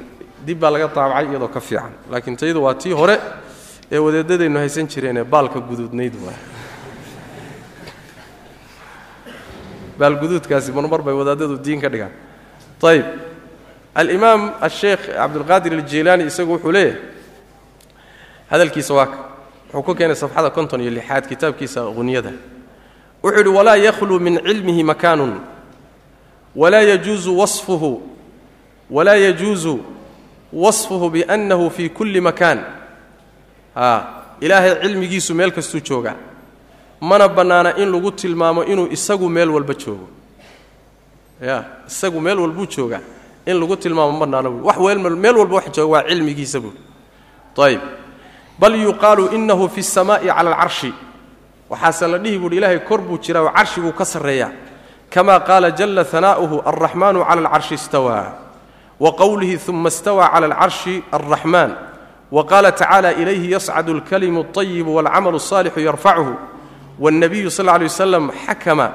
dib baa laga daabacay iyadoo ka fiican. Laakiin tayadu waa tii hore ee wadeedadaynu haysan jireenee baalka guduudnayd waa baalguduudkaasi marmar bay wadaadadu diin ka dhigaan. Ayib alimaam asheekh cabdilqaadir aljilaani isagu wuxuu leeyahay hadalkiisa waaka wuxuu ku keenay safxada konton iyo lixaad kitaabkiisa hunyada wuxuu yidhi walaa yakhluu min cilmihi makaanun walaa yajuusu wasfuhu walaa yajuusu wasfuhu biannahu fii kulli makaan ilaahay cilmigiisu meel kastuu joogaa mana bannaana in lagu tilmaamo inuu isagu meel walba joogo ya isagu meel walbuu joogaa in lagu tilmaamo ma bannaano buui wax meel walba wax jooga waa cilmigiisa buui ayib bal yuqaalu inahu fi الsamaa'i cala alcarshi waxaase la dhihi buuhi ilaahay kor buu jiraa oo carshiguu ka sarreeyaa kama qaala jalla hanaa'uhu alraxmaanu cala alcarshi istawaa wa qowlihi uma istawaa cala alcarshi alraxmaan wa qaala tacaala ilayhi yascadu alkalimu اطayibu wاlcamalu الصaalixu yarfachu wاlnabiyu sal lla alay wasalam xakama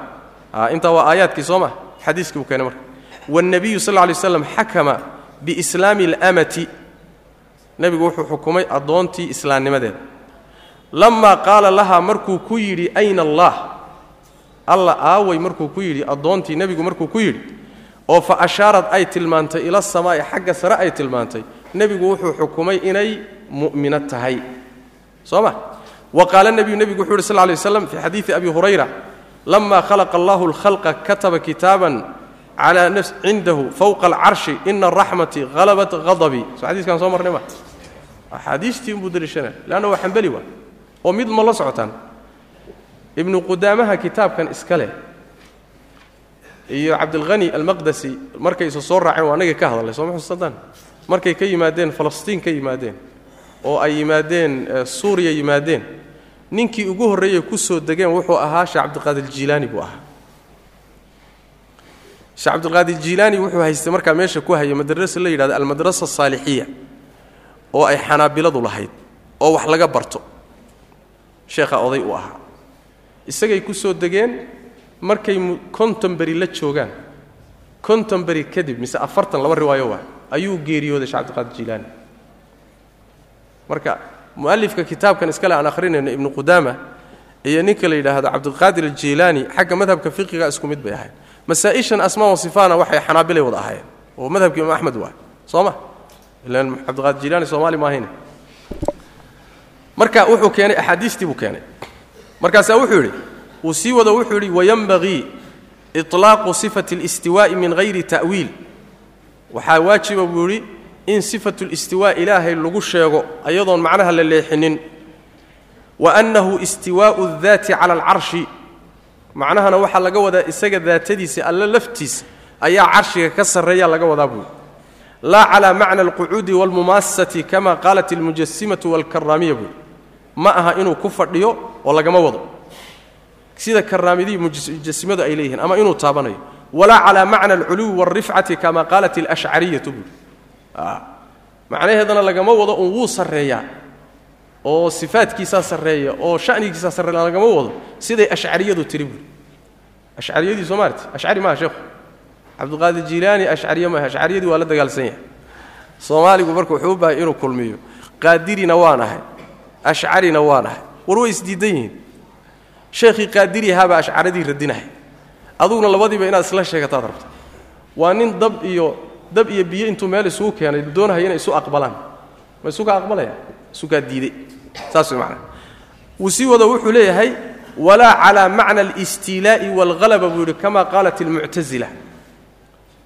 intaa waa aayaadkii soo ma xadiiskii buu keenay marka wاlnabiyu sal lla alay waslam xakama biislaami اlamati nebigu wuxuu xukumay addoontii islaamnimadeeda lamaa qaala lahaa markuu ku yidhi ayna allah alla aaway markuu ku yidhi addoontii nebigu markuu ku yidhi oo fa ashaarad ay tilmaantay ila samaa'i xagga sare ay tilmaantay. Nebigu wuxuu xukumay inay mu'mino tahay. Soo ma? Wa qaala nebiyu nebigu wuxu uhi sl lay waslam fii xadiidi abi hurayra lama khalaqa allahu alkhalqa kataba kitaaban calaa nafs cindahu fowqa alcarshi ina raxmatii halabat hadabii soo xadiiskaan soo marnay ma? Axaadiistii unbuu daliishanaya leanna waa xambeli waa oo mid ma socotaan? Ibnu qudaamaha kitaabkan iska leh iyo cabdilhani almaqdasi markay isa soo raaceen waa anagii ka hadalnay soo ma xusuusataan markay ka yimaadeen falastiin ka yimaadeen oo ay yimaadeen suuriya yimaadeen ninkii ugu horreeyey ku soo degeen wuxuu ahaa sheekh cabdiqaadir jiilaani buu ahaa. Sheekh cabdiqaadir jiilaani wuxuu haystay markaa meesha ku hayay madrasa la yidhahdo almadrasa asaalixiya oo ay xanaabiladu lahayd oo wax laga barto. Sheekha oday u ahaa. Isagay ku soo degeen markay konton beri la joogaan konton beri kadib mise afartan laba riwaayo waa ayuu geeriyooday shee cabdiqaadir jiilaani. Marka mu'alifka kitaabkan iskale aan akhrinayno ibnu qudaama iyo ninka la yidhaahdo cabdiqaadir aljiilaani xagga madhabka fiqiga isku mid bay ahayd masaa-ishan asmaa wasifaana waxay xanaabilay wada ahaayeen oo madhabka imaam axmed waay. Soo ma? Ilan cabdiqaadir jilaani soomaali maahayne marka wuxuu keenay axaadiistii buu keenay. Markaasaa wuxuu yidhi uu sii wado wuxuu yidhi wayanbagii iطlaaqu sifati اlistiwaa'i min hayri ta'wiil waxaa waajiba buu yidhi in sifatu listiwaa ilaahay lagu sheego ayadoon macnaha la leexinin wa annahu istiwaa'u اdaati cala alcarshi macnahana waxaa laga wadaa isaga daatadiisa alla laftiisa ayaa carshiga ka sarreeya laga wadaa buuri laa calaa macna alqucuudi waalmumaasati kama qaalat almujasimatu waalkaraamiya buuri ma aha inuu ku fadhiyo oo lagama wado sida karaamidii mujasimadu ay leeyihiin ama inuu taabanayo. Walaa calaa macna alculuwi waalrifcati kama qaalat alashcariyatu buuri macnaheedana lagama wado un wuu sarreeyaa oo sifaadkiisaa sarreeya oo shanigiisaa sarreeya lagama wado siday ashcariyadu tiri buuri ashcariyadii soo maarti ashcari maaha sheekhu cabdiqaadir jiilaani ashcariye maaha. Ashcariyadii waa la dagaalsan yahay soomaaligu marka wuxuu u bahay inuu kulmiyo. Qaadirina waan ahay. Ashcarina waan ahay. War way isdiidan yihiin sheekhii qaadiri ahaabaa ashcaradii radinahay aduguna labadiiba inaad isla sheegataad rabta waa nin dab iyo dab iyo biyo intuu meel isugu keenay doonahaya inay isu aqbalaan. Ma isuka aqbalaya isukaa diiday saas way macnaa wuu sii wado wuxuu leeyahay walaa calaa macna alistiilaa'i waalhalaba buu yidhi kama qaalat almuctasila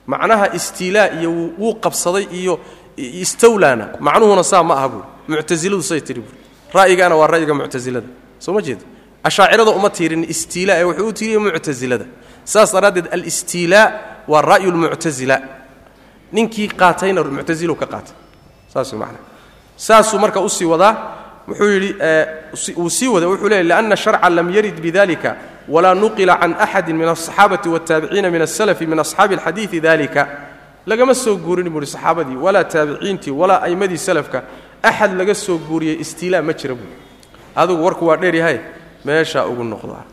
macnaha istiilaa iyo wuu qabsaday iyo istawlaana. Macnuhuna saa ma aha buuri muctasiladu say tiri buuri ra'yigaana waa ra'yiga muctasilada soo ma jeeda ashaacirada uma tiirin istiilaa ee wuxuu u tiiriya muctasilada saas daraaddeed alistiilaa waa ra'yu lmuctasila ninkii qaatayna muctasilu ka qaatay. Saas macnaa saasuu marka u sii wadaa wuxuu yidhi uu sii wada wuxuu leeyay lianna sharca lam yarid bidalika walaa nuqila can axadi min alصaxaabati wاtaabiciina min asalafi min asxaabi alxadiidi dalika lagama soo guurin buuhi saxaabadii walaa taabiciintii walaa a'imadii salafka axad laga soo guuriyey istiilaa ma jira buuri adigu warku waa dheeryahay meeshaa ugu noqdaa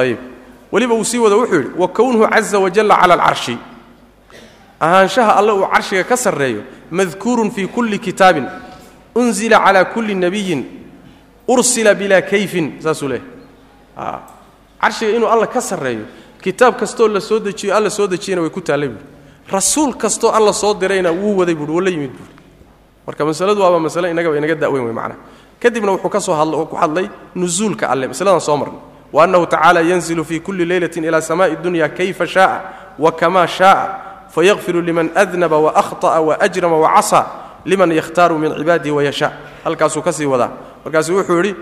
ayib weliba uu sii wada wuxuu yidhi wa kownuhu caza wajalla cala alcarshi ahaanshaha alle uu carshiga ka sarreeyo madkuurun fii kulli kitaabin unzila calaa kulli nebiyin ursila bilaa kayfin. Saasuu leeyahy carshiga inuu alla ka sarreeyo kitaab kastoo la soo dejiyo alla soo dejiyana way ku taallay buuri rasuul kastoo alla soo dirayna wuu waday buuri wala yimid buuri marka masaladu waaba masale innagaba inaga da'weyn wey macnaha kadibna wuxuu ka soo ku hadlay nusuulka alle masladan soo marnay. Waannahu tacaala yanzilu fii kulli leylatin ila samaai dunya kayfa shaaa wa kamaa shaaa fayaqfiru liman adnaba waahطa'a waajrama wacasaa liman yakhtaaru min cibaadihi wayashaa halkaasuu ka wadaa. Markaasuu wuxuu yidhi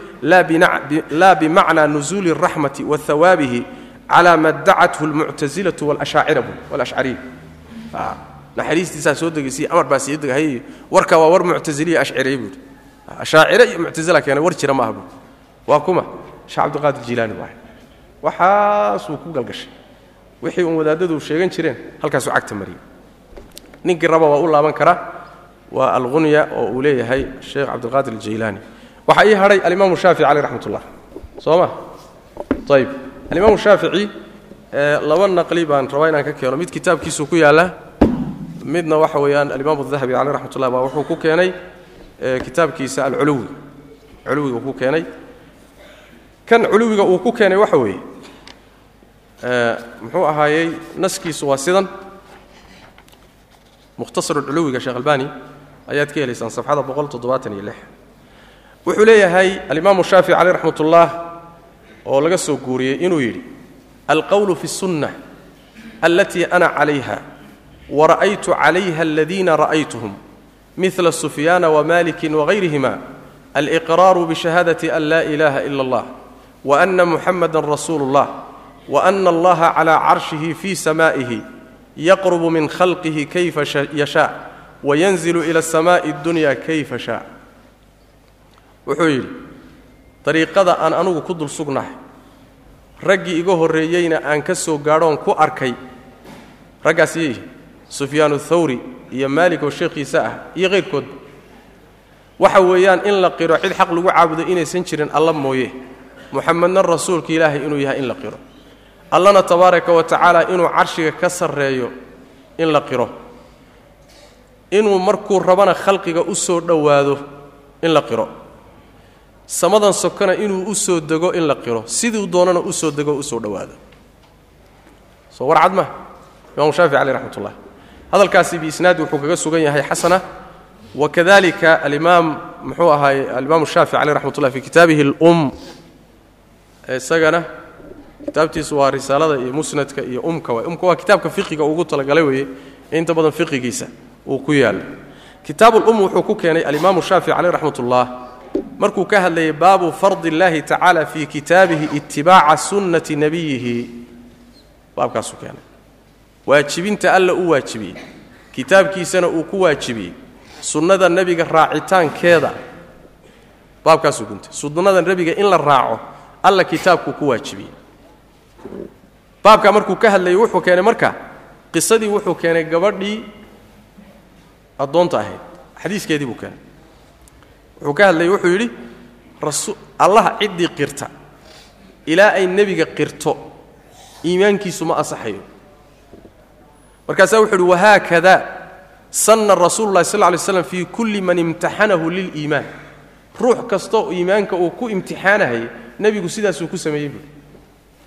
laa bimacnaa nusuuli raxmati wa hawaabihi ma dacathu lmuctasilatu wlashcariya naxariistiisaa soo degaysiy amar baa sii degahayy warkaa waa war muctasiliya ashciriyey buuhi ashaacire iyo muctasila keenay war jira maaha buui waa kuma. Sheekh cabdiqaadir jiilaani waay. Waxaasuu ku galgashay. Wixii uun wadaadadu sheegan jireen halkaasuu cagta mariyey ninkii raba waa u laaban karaa waa algunya oo uu leeyahay sheekh cabdiqaadir aljaylaani waxaa ii hadhay alimaamu shaafici caleyh raxmat ullah soo ma? Ayib alimaamu shaafici laba naqli baan rabaa inaan ka keeno. Mid kitaabkiisuu ku yaallaa midna waxa weeyaan alimaamu dahabi caleyh raxmat ullah baa wuxuu ku keenay kitaabkiisa alculuwi. Culuwiga uu ku keenay. Kan culuwiga uu ku keenay waxa weeye muxuu ahaayey naskiisu waa sidan. Mukhtasaru culuwiga sheekh albani ayaad ka helaysaan safxada wuxuu leeyahay alimaamu shaafici caleyh raxmat ullah oo laga soo guuriyey inuu yidhi alqowlu fi الsunna alatii ana calayha wara'aytu calayha aladiina ra'aytuhum mila sufyaana wamalikin wahayrihima alqraaru bishahaadati an laa ilaha ila allah wa ana muxamada rasuulu اllah wa ana allaha calaa carshihi fii samaa'ihi yaqrubu min khalqihi kayfa yashaa wayanzilu ila asamaai اddunya kayfa shaa wuxuu yidhi dariiqada aan anugu ku dul sugnahay raggii iga horreeyeyna aan ka soo gaadhoon ku arkay raggaas yihi sufyaanu thawri iyo maalik oo sheekhiisa ah iyo kayrkoodba waxa weeyaan in la qiro cid xaq lagu caabudo inaysan jirin alla mooye. Muxamedna rasuulka ilaahay inuu yahay in la qiro. Allana tabaaraka wa tacaala inuu carshiga ka sarreeyo in la qiro. Inuu markuu rabana khalqiga u soo dhowaado in la qiro. Samadan sokona inuu u soo dego in la qiro. Siduu doonana u soo dego u soo dhowaado. Soo warcad ma? Imamu shaafici caleyh raxmat ullah hadalkaasi biisnaadi wuxuu kaga sugan yahay xasana. Wakadalika alimaam muxuu ahaay alimaam shaafici caleyh raxmat ullah fi kitaabihi alum. Isagana kitaabtiisu waa risaalada iyo musnadka iyo umka waay umka waa kitaabka fiqiga ugu talagalay weeye inta badan fiqigiisa uu ku yaalla kitaabulum wuxuu ku keenay alimaamu shaafici caleyh raxmat ullah markuu ka hadlayay baabu fardi اllahi tacaala fi kitaabihi itibaaca sunnati nebiyihi baabkaasuu keenay waajibinta alla u waajibiyey kitaabkiisana uu ku waajibiyey sunnada nebiga raacitaankeeda. Baabkaasuu guntay. Sunnada nebiga in la raaco alla kitaabkuu ku waajibiyey baabkaa markuu ka hadlayay wuxuu keenay marka qisadii wuxuu keenay gabadhii addoonta ahayd. Xadiiskeedii buu keenay. Wuxuu ka hadlayay wuxuu yidhi allaha ciddii qirta. Ilaa ay nebiga qirto iimaankiisu ma asaxayo markaasaa wuxuu yidhi wahaakada sanna rasuulu llahi sal ly slam fii kulli man imtaxanahu liliimaan ruux kastoo iimaanka uu ku imtixaanahayay nebigu sidaasuu ku sameeyey buui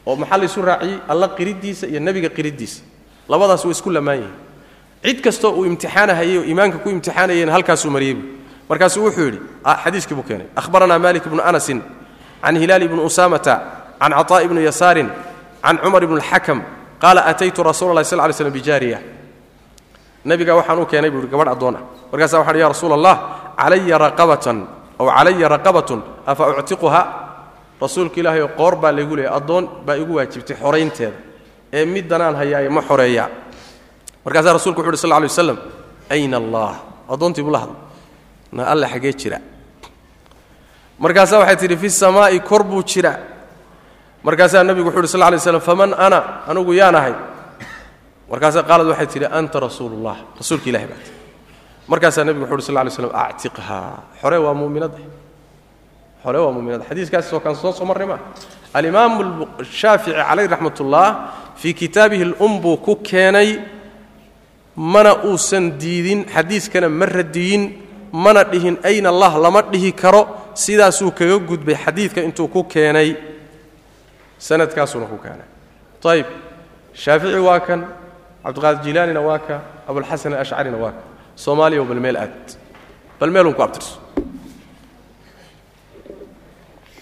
oo maxaa laysu raaciyey? Alla qiriddiisa iyo nebiga qiriddiisa labadaas way isku lamaan cid kastoo uu imtixaanahayey oo iimaanka ku imtixaanayeyna halkaasuu mariyey buui markaasuu wuxuu yidhi xadiiskii buu keenay ahbaranaa malik bnu anasin can hilaal ibni usaamata can caطaa'i bni yasaarin can cumar ibni اlxakam qaala ataytu rasuula lahi sl ly slm bijaariya nabiga waxaan u keenay buu yidhi gabadh addoon ah markaasa waxaan ya rasuula allah calaya raqabatan aw calaya raqabatun afa uctiquha? Rasuulka ilaahay oo qoor baa laygu leeyay addoon baa igu waajibtay xoraynteeda ee middanaan hayaaye ma xoreeyaa. Markaasaa rasulku wuxu uhi sl lay waslam ayna allah addoontii buu la hadlay. Na alla xaggee jira. Markaasaa waxay tidhi fi samaa'i kor buu jira markaasaa nebigu wuxu uhi sl lay slam faman ana? Anugu yaan ahay. Markaasaa qaalad waxay tidhi anta rasuulullah. Rasuulka ilahi baat markaasaa nebigu wuxu uhi sl lay slam actiqha. Xore waa muminadda xore waa muminadda xadiiskaasoo kan soo soo marray maa shaafici calayh raxmat ullah fii kitaabihi lum buu ku keenay mana uusan diidin xadiiskana ma radiyin mana dhihin ayna allah lama dhihi karo sidaasuu kaga gudbay. Xadiidka intuu ku keenay sanadkaasuuna ku keenay ayib shaafici waa kan cabdiqaadir jilaanina waa ka abulxasan alashcarina waa ka soomaaliya bal meel aad bal meelun ku abtirso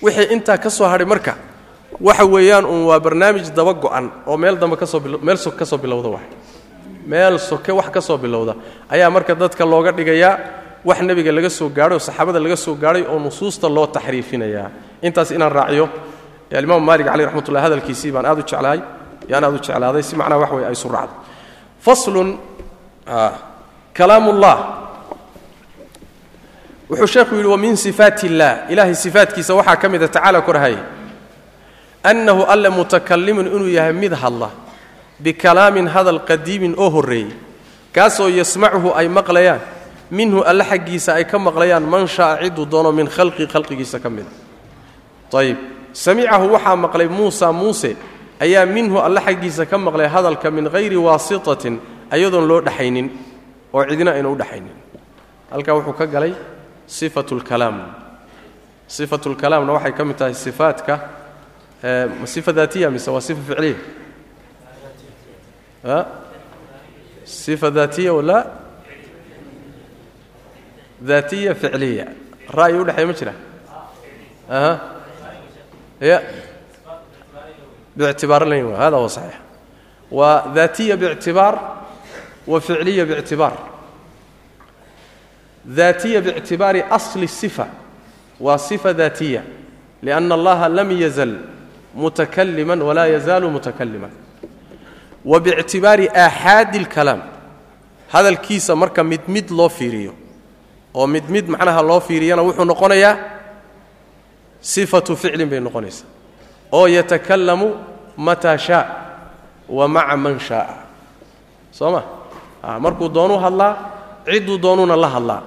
wixii intaa ka soo hadhay marka waxa weeyaan uun waa barnaamij daba go'an oo meel dambe ka soo meel soke ka soo bilowda wax meel soke wax ka soo bilowda ayaa marka dadka looga dhigayaa wax nebiga laga soo gaadhay oo saxaabada laga soo gaadhay oo nusuusta loo taxriifinayaa intaas inaan raaciyo alimaam maalik caleyh raxmatullah hadalkiisii baan aad u jeclahay yaan aad u jeclaaday si macnaha wax wey ay suracdo faslun kalaamullah. Wuxuu sheekhu yidhi wa min sifaat illah ilaahay sifaatkiisa waxaa ka mida tacaala korhay annahu alle mutakalimun inuu yahay mid hadla bikalaamin hadal qadiimin oo horreeyey kaasoo yasmacuhu ay maqlayaan minhu alle xaggiisa ay ka maqlayaan man sha'a ciduu doono min khalqi khalqigiisa ka mida ayib samicahu waxaa maqlay muusa muuse ayaa minhu alle xaggiisa ka maqlay hadalka min hayri waasitatin ayadoon loo dhexaynin oo cidina ayna u dhexaynin halkaa wuxuu ka galay sifatu lkalaam sifatu lkalaamna waxay ka mid tahay sifaatka sifa daatiya mise waa sifa ficliya? Sifa daatiya wala? Daatiya ficliya. Ra'yi u dhexeeya ma jira ya btibaar lan hada huwa saxiix waa daatiya bictibaar wa ficliya bictibaar daatiya bictibaari asli sifa waa sifa daatiya lianna allaha lam yazal mutakaliman walaa yazaalu mutakaliman wa bictibaari aaxaadi اlkalaam hadalkiisa marka mid mid loo fiiriyo. Oo mid mid macnaha loo fiiriyana wuxuu noqonayaa sifatu ficlin bay noqonaysaa. oo yatakallamu mataa shaa wa maca man shaaa soo ma? Ah, markuu doonuu hadlaa cidduu doonuuna la hadlaa.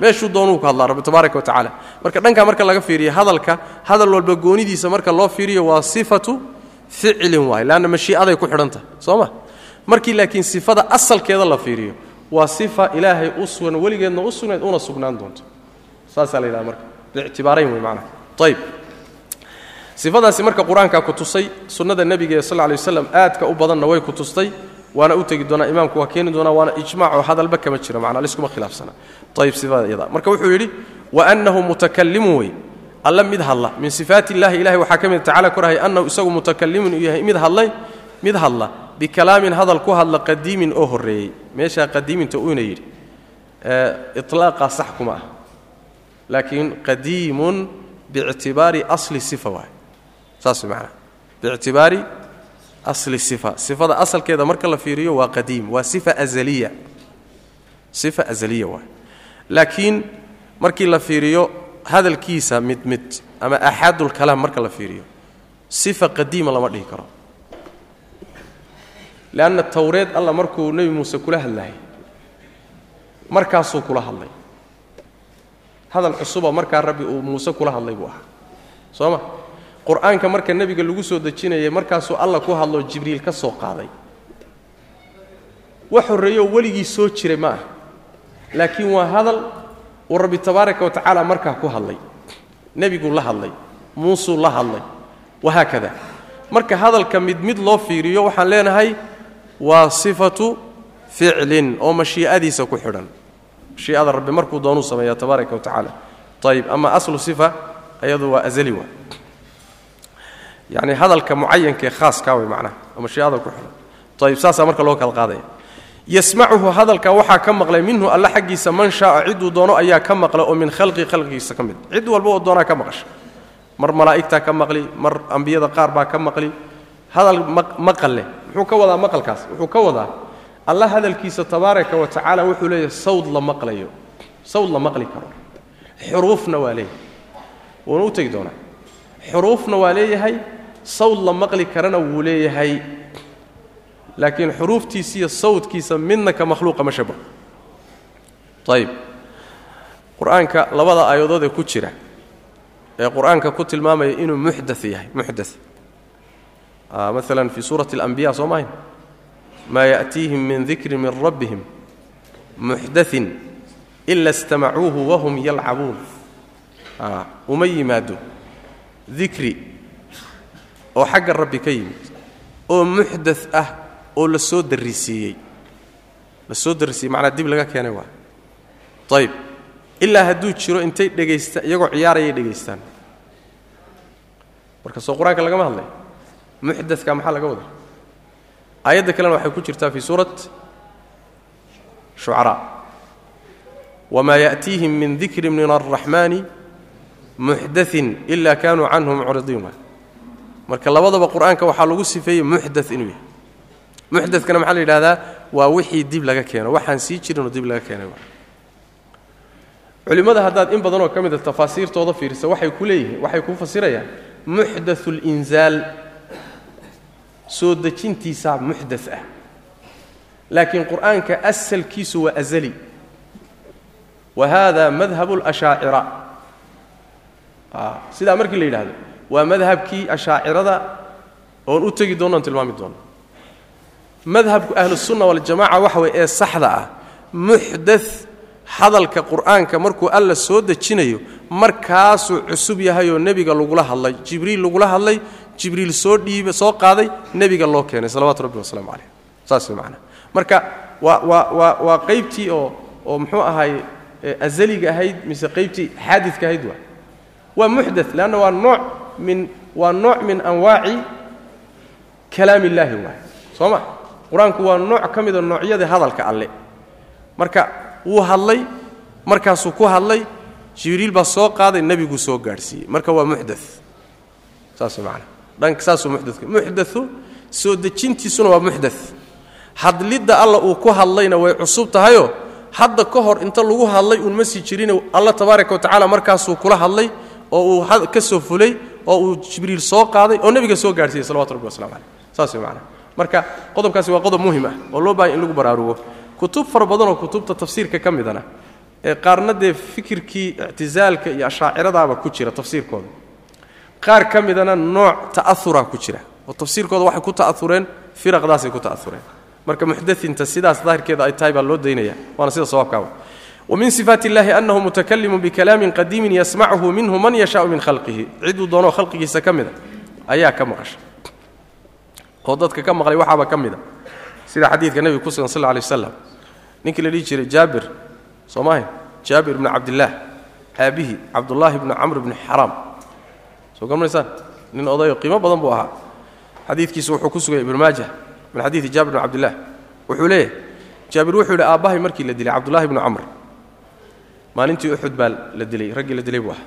Meeshuu doonuu ku hadlaa rabbi tabaaraka wa marka dhankaa marka laga fiiriyo hadalka hadal walba goonidiisa marka loo fiiriyo waa sifatu ficlin waay leanna mashii'aday ku xidhan tahay soo ma? Markii laakiin sifada asalkeeda la fiiriyo waa sifa ilaahay u sugan weligeedna u sugnayd una sugnaan doonto. Saasaa la yidhaha marka biictibaarayn wey macnaha ayb marka qur'aankaa ku tusay sunnada nebiga sal lay waslam aadka u badanna way ku tustay waana u tegi doonaa imaamku waa keeni doonaa waana ijmac oo hadalba kama jiro macnaa liskuma khilaafsana ayib sifada iyada marka wuxuu yidhi wa annahu mutakalimun wey alla mid hadla min sifaati illahi ilahay waxaa ka mid tacala annahu isagu mutakalimun yahay mid hadlay mid hadla bikalaamin hadal ku hadla qadiimin oo horreeyey meeshaa qadiiminta uuna yidhi iطlaaqaa sax kuma ah laakiin qadiimun biictibaari asli sifa waay. Saas maanaa biictibaari asli sifa. Sifada asalkeeda marka la fiiriyo waa qadiim waa sifa azaliya. Sifa azaliya waay. Laakiin markii la fiiriyo hadalkiisa mid mid ama axaadulkalaam marka la fiiriyo sifa qadiima lama dhihi karo. Leanna tawreed alla markuu nebi muuse kula hadlayay markaasuu kula hadlay hadal cusuba markaa rabbi uu muuse kula hadlay buu ahaa. Soo ma? Qur'aanka marka nebiga lagu soo dejinayay markaasuu alla ku hadloo jibriil ka soo qaaday. Wax horreeyooo weligii soo jiray ma ah. Laakiin waa hadal uu rabbi tabaaraka wa tacaala markaa ku hadlay. Nebiguu la hadlay muusuu la hadlay wahaakada marka hadalka mid mid loo fiiriyo waxaan leenahay waa sifatu ficlin oo mashii'adiisa ku xidhan mashii'ada rabbi markuu doonuu sameeya tabaaraka wa tacaala. Ayib ama aslu sifa ayadu waa azali waa yacni hadalka mucayankaee khaaskaa way macnaha oo mashii'ada ku xidhan. Ayib saasaa marka loo kala qaadaya. Yasmacuhu hadalka waxaa ka maqlay minhu alla xaggiisa man shaaa ciduu doono ayaa ka maqla oo min khalqi khalqigiisa ka mid. Cid walba oo doonaa ka maqasha. Mar malaa'igtaa ka maqli mar ambiyada qaar baa ka maqli. Hadal maqal leh. Muxuu ka wadaa maqalkaas? Wuxuu ka wadaa alla hadalkiisa tabaaraka wa tacaala wuxuu leeyahay sawd la maqlayo. Sawd la maqli karo. Xuruufna waa leeyahay. Wuuna u tegi doonaa. Xuruufna waa leeyahay sawd la maqli karana wuu leeyahay. Laakiin xuruuftiisa iyo sawdkiisa midna ka makhluuqa ma shabaho ayib qur'aanka labada aayadood ee ku jira ee qur'aanka ku tilmaamaya inuu muxda yahay muxda maalan fii suurati alanbiya soo maahayn maa ya'tiihim min dikrin min rabbihim muxdain ila istamacuuhu wahum yalcabuun. Uma yimaado dikri oo xagga rabbi ka yimid oo muxda ah oo la soo darisiiyey la soo darisiiyey macnaa dib laga keenay waa. Ayib ilaa hadduu jiro intay dhegaysta iyagoo ciyaarayay dhegaystaan. Marka soo qur'aanka lagama hadlay muxdadka maxaa laga wada aayadda kalena waxay ku jirtaa fii suurat shucaraa wamaa ya'tiihim min dikrin min alraxmaani muxdain ila kaanuu canhu mucridiin. Marka labadaba qur'aanka waxaa lagu sifeeyey muxda inuu yahay. Muxdadkana maxaa la yidhahdaa waa wixii dib laga keeno. Waxaan sii jirinoo dib laga keenay culimmada haddaad in badanoo ka mida tafaasiirtooda fiirisa waxay ku leeyihiin waxay ku fasirayaan muxdathu linzaal soo dejintiisaa muxda ah. Laakiin qur'aanka asalkiisu waa azali. Wa hada madhabu اlashaacira sidaa markii la yidhaahdo waa madhabkii ashaacirada oon u tegi doono on tilmaami doono. Madhabku ahlusunna waljamaca waxa way ee saxda ah muxda hadalka qur'aanka markuu alla soo dejinayo markaasuu cusub yahayoo nebiga lagula hadlay jibriil lagula hadlay jibriil soo dhiiba soo qaaday nebiga loo keenay salawatu rabbi wasalaamu calayh saas way macnaha marka waa waa waa waa qaybtii oo oo muxuu ahaay azaliga ahayd mise qaybtii xaadidka ahayd waa. Waa muxda leanna waa nooc min waa nooc min anwaaci kalaam illaahi waay soo ma? Qur'aanku waa nooc ka mida noocyada hadalka alle. Marka wuu hadlay markaasuu ku hadlay jibriil baa soo qaaday nebiguu soo gaadhsiiyey. Marka waa muxda saas man dhanka saasuu muxdaka muxdau soo dejintiisuna waa muxda hadlidda alla uu ku hadlayna way cusub tahayoo hadda ka hor inta lagu hadlay uun ma sii jirin alla tabaaraka wa tacaala markaasuu kula hadlay oo uu ka soo fulay oo uu jibriil soo qaaday oo nebiga soo gaadhsiiyey salawatu rabbi waslamu caleyh saas way macana marka qodobkaasi waa qodob muhiim ah oo loo baahanya in lagu baraarugo. Kutub fara badanoo kutubta tafsiirka ka midana ee qaarna dee fikirkii ictisaalka iyo ashaaciradaaba ku jira tafsiirkooda qaar ka midana nooc ta'auraa ku jira. Oo tafsiirkooda waxay ku ta'aureen firaqdaasay ku ta'aureen marka muxdainta sidaas daahirkeeda ay tahay baa loo daynaya waana sida sawaabkaaba wamin sifaat illahi anahu mutakalimu bikalaamin qadiimin yasmachu minhu man yashaau min khalqihi. Ciduu doonoo khalqigiisa ka mida ayaa ka maqasha. Oo dadka ka maqlay waxaaba ka mida. Sida xadiidka nebiga ku sugan sal alay waslam ninkii la dhihi jiray jaabir soo maahay jaabir bni cabdillaah aabihi cabdullaahi bni camr bni xaraam soo garanaysaan nin odayo qiimo badan buu ahaa. Xadiidkiisu wuxuu ku sugaya ibnu maaja min xadiidi jaabir bni cabdillaah wuxuu leeyahay jaabir wuxuu yidhi aabbahay markii la dilay cabdullaahi bni camr maalintii uxud baa la dilay raggii la dilay buu ahaa.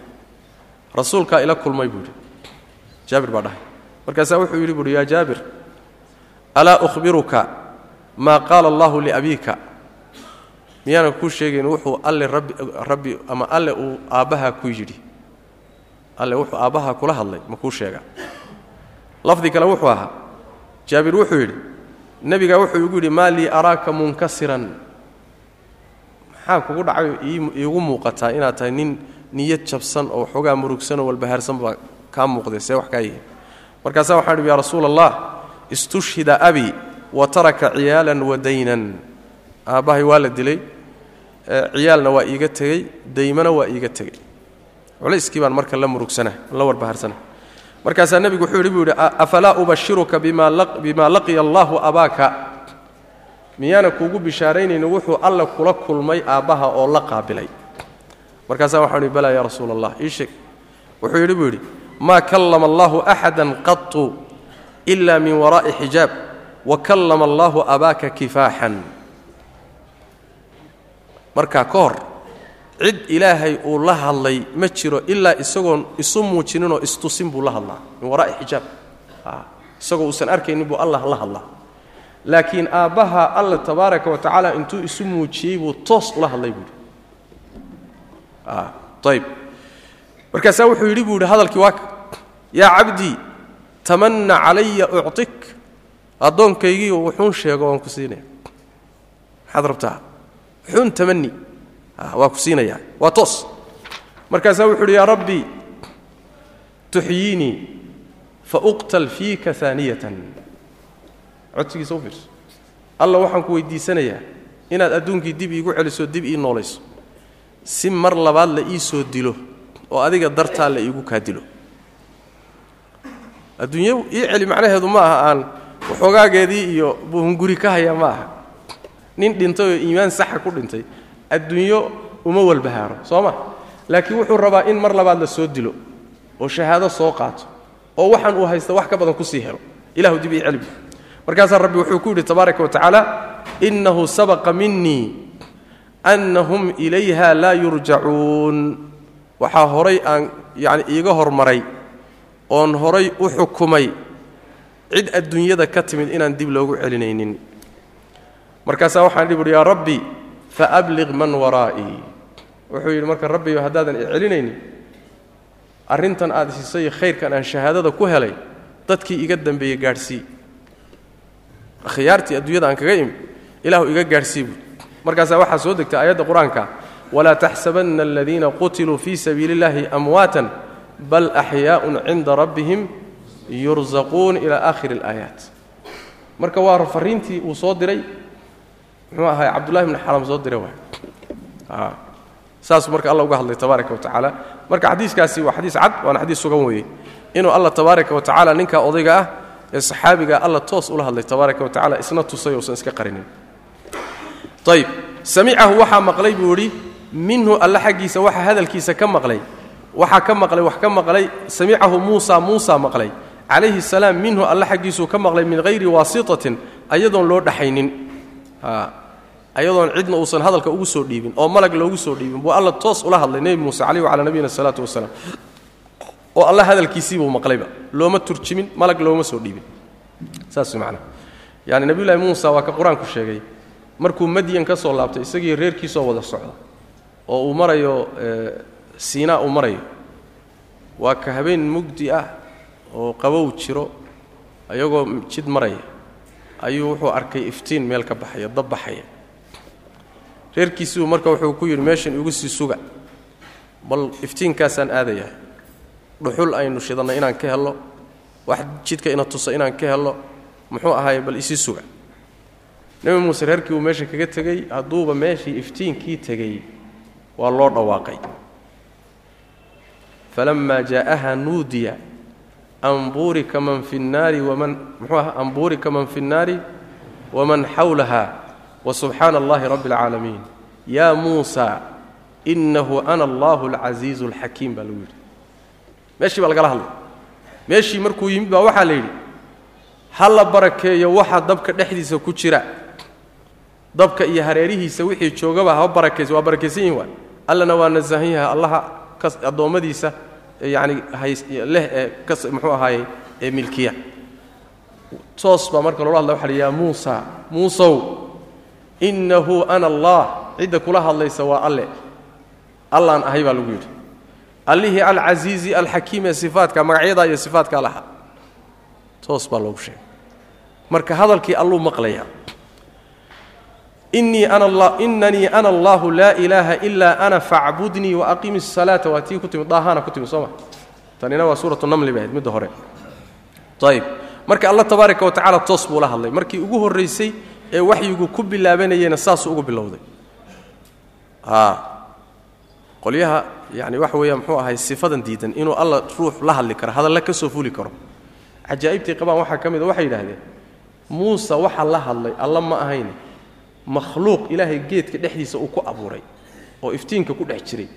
Rasuulkaa ila kulmay buu yidhi. Jaabir baa dhahay. Markaasaa wuxuu yidhi buuhi yaa jaabir alaa ukhbiruka maa qaala allahu liabiika miyaanan kuu sheegayn wuxuu alle rabbi ama alle uu aabbahaa ku yidhi alle wuxuu aabbahaa kula hadlay ma kuu sheegaa lafdi kale wuxuu ahaa jaabir wuxuu yidhi nebigaa wuxuu igu yidhi maa lii araaka munkasiran maxaa kugu dhacayo iigu muuqataa inaad tahay nin niyad jabsan oo xoogaa murugsan oo walbahaarsan baa kaa muuqday see wax kaa yihi markaasaa waxaan idhi yaa rasuula allah istushhida abi wa taraka ciyaalan wa daynan. Aabbahay waa la dilay ciyaalna waa iiga tegey daymana waa iiga tegey culayskii baan marka la murugsana la warbahaarsana markaasaa nebigu wuxuu yidhi buu yidhi afalaa ubashiruka bima laqiya allahu abaaka? Miyaana kuugu bishaaraynayni wuxuu alla kula kulmay aabbaha oo la qaabilay. Markaasaa waxaan idhi balaa yaa rasuula allah ii sheeg. Wuxuu yidhi buu yidhi maa kallama allahu axada qatu ila min waraa'i xijaab wa kallama allahu abaaka kifaaxan. Markaa ka hor cid ilaahay uu la hadlay ma jiro ilaa isagoon isu muujininoo istusin buu la hadlaa min waraa'i xijaab. Isagoo uusan arkaynin buu allah la hadlaa. Laakiin aabbaha alla tabaaraka wa tacaala intuu isu muujiyey buu toos ula hadlay buuhi ayb markaasaa wuxuu yidhi buu yidhi hadalkii waaka yaa cabdii tamanna calaya uctik. Addoonkaygii wuxuun sheego waan ku siinaya maxaad rabtaa? Wuxuun tamani waa ku siinayaa waa toos. Markaasaa wuxu uhi yaa rabbi tuxyiinii fauqtal fiika aaniyatan codsigiisa u fiirso. Alla waxaan ku weydiisanayaa inaad adduunkii dib iigu celiso dib ii noolayso. Si mar labaad la ii soo dilo oo adiga dartaa la iigu kaa dilo. Adduunyo ii celi macnaheedu ma aha aan waxoogaageedii iyo buhunguri ka haya ma aha. Nin dhintay oo iimaan saxa ku dhintay adduunyo uma walbahaaro soo ma? Laakiin wuxuu rabaa in mar labaad la soo dilo oo shahaado soo qaato oo waxaan uu haysta wax ka badan ku sii helo. Ilahu dib ii celibu markaasaa rabbi wuxuu ku yidhi tabaaraka wa tacaala innahu sabaqa minii annahum ilayha laa yurjacuun. Waxaa horay aan yacni iiga hormaray oon horay u xukumay cid adduunyada ka timid inaan dib loogu celinaynin. Markaasaa waxaan dhi buhi yaa rabbi faabliq man waraa'ii wuxuu yidhi marka rabbi haddaadan icelinaynin arrintan aada siisay khayrkan aan shahaadada ku helay dadkii iga dambeeyey gaadhsii khiyaartii adduunyada aan kaga imi ilaahu iga gaadhsii buud markaasaa waxaa soo degta aayadda qur'aanka walaa taxsabanna aladiina qutiluu fii sabiili اllahi amwaatan bal axyaa'un cinda rabbihim yurzaquun ilaa aakhiri اlaayaat marka waa fariintii uu soo diray muxuu ahay cabdullahi bni xaram soo diray waay. Saasuu marka alla uga hadlay tabaaraka wa tacaala. Marka xadiiskaasi waa xadiis cad waana xadiis sugan weeye. Inuu alla tabaaraka wa tacaala ninka odayga ah ee saxaabiga alla toos ula hadlay tabaaraka wa tacala isna tusay uusan iska qarinin. Ayb samicahu waxaa maqlay buu idhi minhu alla xaggiisa waxa hadalkiisa ka maqlay. Waxaa ka maqlay wax ka maqlay samicahu muusa muusa maqlay. Calayhi salaam minhu alla xaggiisuu ka maqlay min hayri waasitatin ayadoon loo dhaxaynin ayadoon cidna uusan hadalka ugu soo dhiibin oo malag loogu soo dhiibin buu alla toos ula hadlay nebi muuse caleyh wacalaa nabiyina salaatu wasalaam. Oo alla hadalkiisiibuu maqlayba. Looma turjimin malag looma soo dhiibin. Saas macnaa yani nebiyullahi muusa waa ka qur'aanku sheegay markuu madyan ka soo laabtay isagii reerkiisoo wada socda oo uu marayo siinaa uu marayo waa ka habeen mugdi ah oo qabow jiro ayagoo jid maraya ayuu wuxuu arkay iftiin meel ka baxaya dab baxaya. Reerkiisiibuu marka wuxuu ku yidhi meeshan igu sii suga. Bal iftiinkaasaan aadayahay dhuxul aynu shidanna inaan ka hello wax jidka ina tusa inaan ka hello muxuu ahaaye bal isii suga. Nebi muuse reerkii uu meesha kaga tegey hadduuba meeshii iftiinkii tegey waa loo dhawaaqay. Falamaa jaa'aha nuudiya an buurika man fi nnaari waman muxuu aha an buurika man fi nnaari waman xawlaha wasubxaana allahi rabbi اlcaalamiin yaa muusa inahu ana allahu alcasiizu alxakiim baa lagu yidhi meeshii baa lagala hadlay meeshii markuu yimid baa waxaa la yidhi ha la barakeeyo waxa dabka dhexdiisa ku jira dabka iyo hareerihiisa wixii joogaba ha barakaysa waa barakaysan yihiin waa allana waa nasahan yahay allaha kas hays leh ee kas muxuu ahaaye ee milkiya. Toos baa marka loola hadlay waxa yaa muusa muusow innahu ana allah. Cidda kula hadlaysa waa alle. Allaan ahay baa lagu yidhi. Allihii alcasiizi alxakiim ee sifaadka magacyadaa iyo sifaadkaa lahaa. Toos baa loogu sheegay. Marka hadalkii alluu maqlaya inii inanii ana allahu laa ilaaha ilaa ana facbudnii waaqimi الsalaata waa tii ku timid daahana ku timid soo ma. Tanina waa suuratu namli bay ahayd midda hore. Ayib marka alla tabaaraka wa tacala toos buu la hadlay. Markii ugu horraysay ee waxyigu ku bilaabanayeyna saasuu ugu bilowday. Qolyaha yani waxa weeya muxuu ahay sifadan diidan inuu alla ruux la hadli karo hadalla ka soo fuli karo. Cajaa'ibtii qabaan waxaa ka mid a waxay yidhaahdeen muuse waxa la hadlay alla ma ahayne makhluuq ilaahay geedka dhexdiisa uu ku abuuray oo iftiinka ku dhex jiray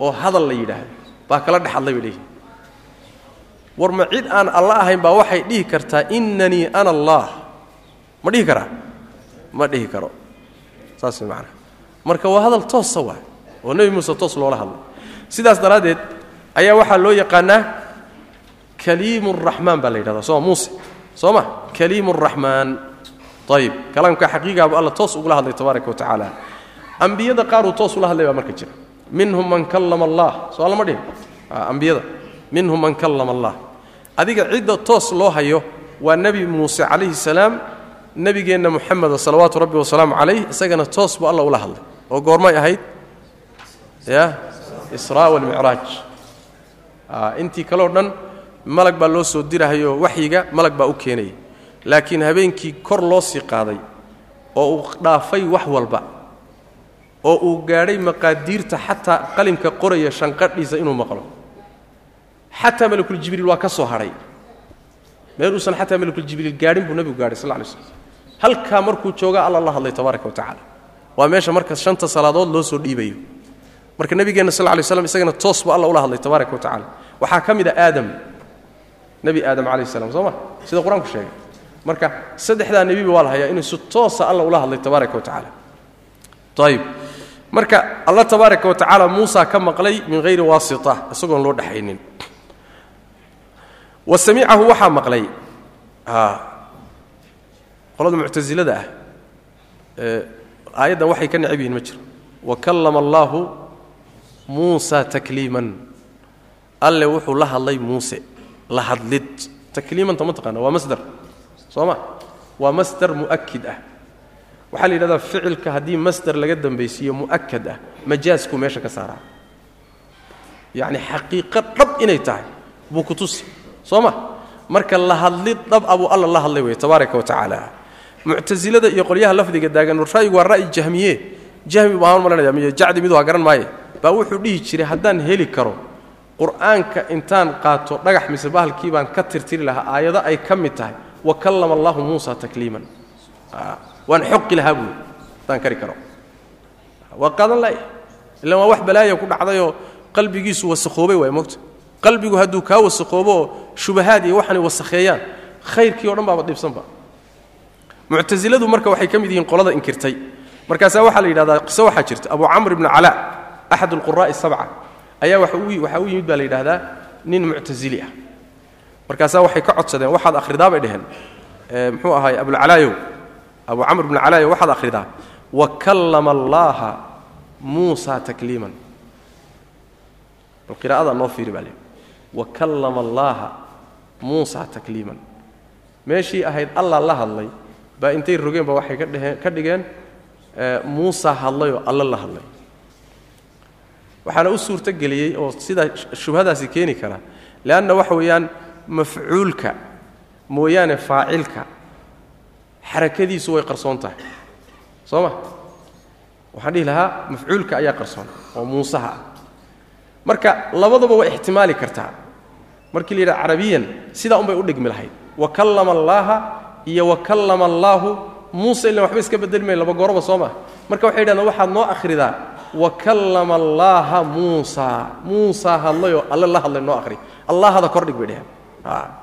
oo hadal la yidhaahdo baa kala dhex hadlay bay leeyihiin war ma cid aan alla ahayn baa waxay dhihi kartaa innanii ana allaah ma dhihi karaa? Ma dhihi karo. Saas way marka waa hadal toosa waay oo nebi muuse toos loola hadlay. Sidaas daraaddeed ayaa waxaa loo yaqaanaa kaliimu raxmaan baa la yidhahdaa sooma muuse? Soo ma? Kaliimu raxmaan ayib kalaamka xaqiigaabu alla toos ugula hadlay tabaaraka wa tacaala. Ambiyada qaaruu toos ula hadlay baa marka jira. Minhum man kallama allah. Soo allama dhihin? Ambiyada. Minhum man kallama allah. Adiga cidda toos loo hayo waa nebi muuse calayhi salaam nebigeenna muxameda salawaatu rabbi wasalaamu calayh isagana toos buu alla ula hadlay. Oo goormay ahayd? Ya? Israa walmicraaj intii kaleo dhan malag baa loo soo dirahayoo waxyiga malag baa u keenaya laakiin habeenkii kor loo sii qaaday oo uu dhaafay wax walba oo uu gaadhay maqaadiirta xataa qalimka qoraya shanqadhiisa inuu maqlo. Xataa malakuljibriil waa ka soo hadhay meel uusan xataa malakuljibriil gaadhin buu nebigu gaadhay sal lay slm halkaa markuu jooga alla la hadlay tabaaraka wa tacaala. Waa meesha marka shanta salaadood loo soo dhiibayo. Marka nebigeenna sal lay slam isagana toos buu alla ula hadlay tabaaraka wa tacala waxaa ka mid a aadam. Nebi aadam calayh salam soo ma? Sida qur'aanku sheegay marka saddexdaa nebiba waa la hayaa inuu si toosa alla ula hadlay tabaaraka wa ayib marka alla tabaaraka wa muusa ka maqlay min hayri waasita isagoon loo dhexaynin wa samicahu waxaa maqlay qolada muctasilada ah aayaddan waxay ka necab yihiin ma jiro. Wa kallama allaahu muusa takliiman. Alle wuxuu la hadlay muuse la hadlid. Takliimanta ma taqaana waa masdar soo ma waa masdar mu'akid ah. Waxaa la yidhahdaa ficilka haddii masdar laga dambaysiiyo mu'akad ah majaasku meesha ka saaraa. Yacni xaqiiqo dhab inay tahay buu ku tusi. Soo ma marka la hadlid dhab abuu alla la hadlay wey tabaaraka wa tacaala iyo qolyaha lafdiga daagan ra'yigu waa ra'yi jahmiye. Jahmi baan malanaya miyo jacdi midu garan maaye. Baa wuxuu dhihi jiray haddaan heli karo qur'aanka intaan qaato dhagax mise bahalkii baan ka tirtiri lahaa aayado ay ka mid tahay wa kallama allahu muusa takliiman. Waan xoqi lahaa buui haddaan kari karo. Waa qaadan laaya ilaan waa wax balaaya ku dhacdayoo qalbigiisu wasakhoobay waay mogta qalbigu hadduu kaa wasakoobo oo shubahaad iyo waxaanay wasakheeyaan khayrkii o dhan baaba dhibsanba muctasiladu marka waxay ka mid yihiin qolada inkirtay. Markaasaa waxaa la yidhahdaa qiso waxaa jirta. Abu camr ibni calaa axad alquraa'i sabca ayaa waxaa u yimid baa la yidhaahdaa nin muctasili ah markaasaa waxay ka codsadeen waxaad akhridaa bay dheheen muxuu ahaay abulcalaayow abu camr ibni calaayow waxaad akhridaa wa kallama allaaha muusa takliiman. Bal qiraa'ada noo fiiri baa leehi wa kallama allaaha muusa takliiman. Meeshii ahayd allah la hadlay baa intay rogeen ba waxay ka dheheen ka dhigeen muusa hadlayoo alle la hadlay. Waxaana u suurto oo sidaa shubhadaasi keeni kara leanna waxa weeyaan mafcuulka mooyaane faacilka xarakadiisu way qarsoon tahay. Soo ma? Waxaan dhihi lahaa mafcuulka ayaa qarsoon oo muusaha ah. Marka labadaba waa ixtimaali kartaa. Markii la yidhaha carabiyan sidaa unbay u dhigmi lahayd. Wa kallama allaaha iyo wa kallama allaahu muuse ilan waxba iska bedeli mayn laba gooroba soo maa marka waxay yidhahdeen waxaad noo akhridaa. Wa kallama allaaha muusa. Muusaa hadlayoo alle la hadlay noo akhri. Allahada kordhig bay dheheen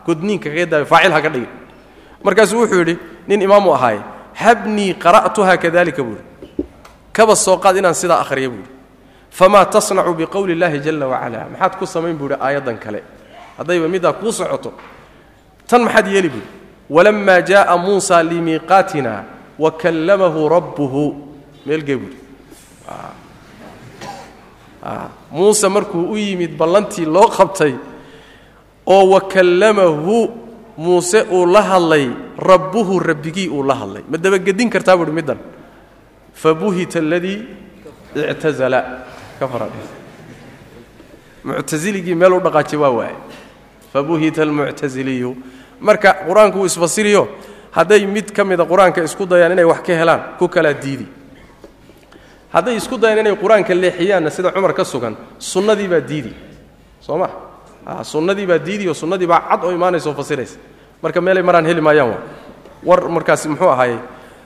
godniinka kaga daayo faacil ha ka dhigin. Markaasuu wuxuu yidhi nin imaamu ahaaye habnii qara'tuha kadalika buuhi kaba soo qaad inaan sidaa akhriya buuhi famaa tasnacu biqowli illaahi jalla wacala maxaad ku samayn buuhi aayaddan kale. Haddayba middaa kuu socoto. Tan maxaad yeeli buuhi walammaa jaءa muusa limiiqaatina wa kallamahu rabbuhu. Meelgee buuhi muuse markuu u yimid ballantii loo qabtay oo wa kallamahu muuse uu la hadlay rabbuhu rabbigii uu la hadlay. Ma dabagedin kartaa buuhi middan? Fabuhita aladii ictazala ka muctasiligii meel u dhaqaajay waa waaye fabuhita almuctasiliyu marka qur'aanku wuu isfasiriyo hadday mid ka mida qur'aanka isku dayaan inay wax ka helaan ku kalaa diidi. Hadday isku dayaan inay qur'aanka leexiyaanna sida cumar ka sugan sunnadii baa diidi. Soo ma sunnadii baa diidi oo sunnadii baa cad oo imaanaysa oo fasiraysa. Marka meelay maraan heli maayaan wa war markaasi muxuu ahaayey?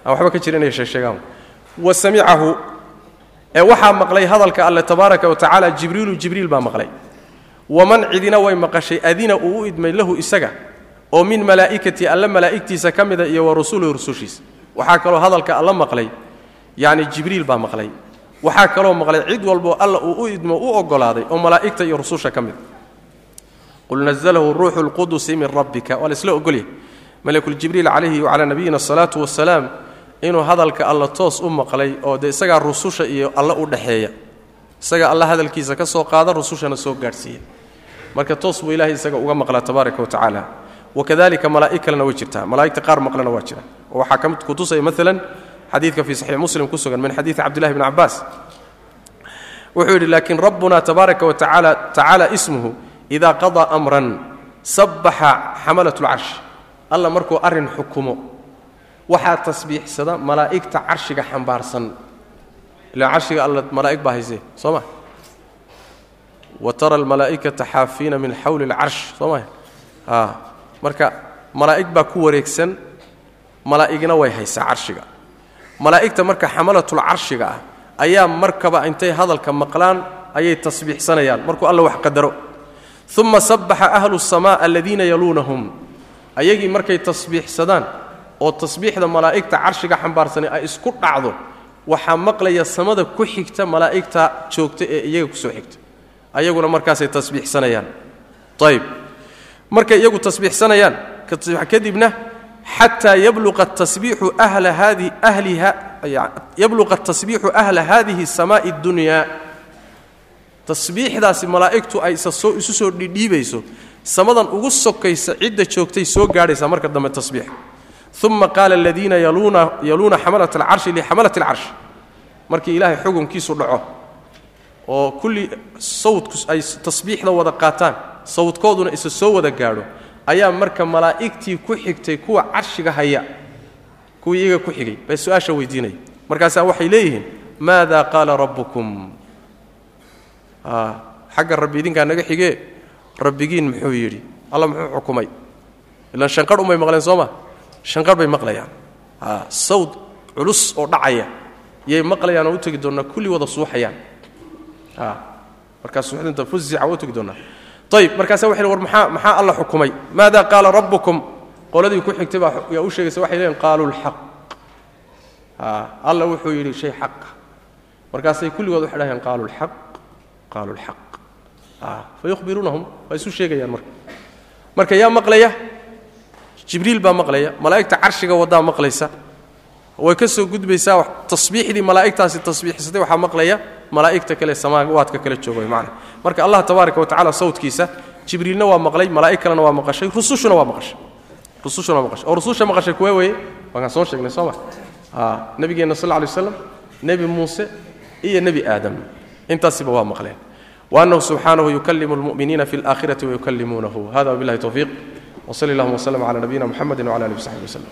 Aan waxba ka jira inay sheegsheegaan. Wa samicahu ee waxaa maqlay hadalka alle tabaaraka wa tacaala jibriilu jibriil baa maqlay. Waman cidina way maqashay adina uu u idmay lahu isaga oo min malaa'ikati alle malaa'igtiisa ka mida iyo wa rusulihi rusushiisa. Waxaa kaloo hadalka alla maqlay yacni jibriil baa maqlay. Waxaa kaloo maqlay cid walboo alla uu u idmo u oggolaaday oo malaa'igta iyo rususha ka mid qul nazalahu ruuxu lqudusi min rabbika waa la isla ogolyahy malakuljibriil calayhi wacalaa nabiyina asalaatu wasalaam inuu hadalka alla toos u maqlay oo dee isagaa rususha iyo alle u dhexeeya isaga alla hadalkiisa ka soo qaada rusushana soo gaadhsiiya marka toos buu ilahay isaga uga maqlaa tabaaraka wa tacaala wakadalika kalena way jirtaa malaa'igta qaar maqlena waa jira oo waxaa ka mid kutusaya maalan xadiidka fii saxiix muslim ku sugan min xadiidi cabdillahi bni cabbaas wuxuu yidhi laakiin rabbuna tabaaraka wa tacaala tacaala ismuhu idaa qadaa amran sabbaxa xamalat lcarsh alla markuu arrin xukumo waxaa tasbiixsada malaa'igta carshiga xambaarsan ilaa carshiga alla malaa'ig baa haysee soo ma wa tara almalaa'ikata xaafiina min xawli alcarsh soo ma a marka malaa'ig baa ku wareegsan malaa'igna way haysaa carshiga malaa'igta marka xamalatul carshiga ah ayaa markaba intay hadalka maqlaan ayay tasbiixsanayaan markuu alla wax qadaro uma sabbaxa ahlu samaa aladiina yaluunahum. Ayagii markay tasbiixsadaan oo tasbiixda malaa'igta carshiga xambaarsanay ay isku dhacdo waxaa maqlaya samada ku xigta malaa'igta joogta ee iyaga ku soo xigta. Ayaguna markaasay tasbiixsanayaan. Ayb markay iyagu tasbiixsanayaan kadibna xataa yabluqa tasbiixu ahla haadihi ahliha yabluqa tasbiixu ahla haadihi samaa'i اdunyaa tasbiixdaasi malaa'igtu ay isu soo dhidhiibayso samadan ugu sokaysa cidda joogtay soo gaadhaysaa marka dambe tasbiix. Uma qaala aladiina yaluuna xamalat alcarshi lixamalat alcarshi markii ilaahay xukunkiisu dhaco oo kulli sawdku ay tasbiixda wada qaataan sawdkooduna isa soo wada gaadho ayaa marka malaa'igtii ku xigtay kuwa carshiga haya kuwii iyaga ku xigay bay su'aasha weydiinaya markaasaa waxay leeyihiin maada qaala rabbukum xagga rabbi idinkaa naga xigee rabbigiin muxuu yidhi alla muxuu xukumay. Ilaan shanqarh unbay maqleen soo ma? Shanqar bay maqlayaan. Sawd culus oo dhacaya yay maqlayaan oo u tegi doonnaa kulli wada suuxayaan. Markaa suuxdinta fuzica waa u tegi doonnaa ayib markaasa waxay war maxaa maxaa alla xukumay? Maada qaala rabbukum? Qoladii ku xigtay baa yaa u sheegaysa waxay leeyiin qaaluu lxaq alla wuxuu yidhi shay xaqa. Markaasay kulligood waxay dhahayaan qaaluu lxaq qaaluu lxaq fayuhbiruunahum waa isu sheegayaan marka. Marka yaa maqlaya jibriil baa maqlaya malaa'igta carshiga waddaa maqlaysa. Way ka soo gudbaysaa tasbiixdii malaa'igtaasi tasbiixsatay waxaa maqlaya malaa'igta kale samaawaadka kale jooga way macna marka allah tabaaraka wa tacala sawdkiisa jibriilna waa maqlay malaa'ig kalena waa maqashay rusushuna waa maqashay. Rusushuna waa maqashay. Oo rususha maqashay kuwee weeye waakaan soo sheegnay soo ma? Nabigeenna sal lla lay waslam nebi muuse iyo nebi aadam intaasiba waa maqleen. Waanahu subxaanahu yukalimu lmuminiina fi اlaakhirati wayukalimuunahu hada wabilahi towfiiq wsali اllahuma wslm cala nabiyina mxamedi wcala alih wsaxbi wslm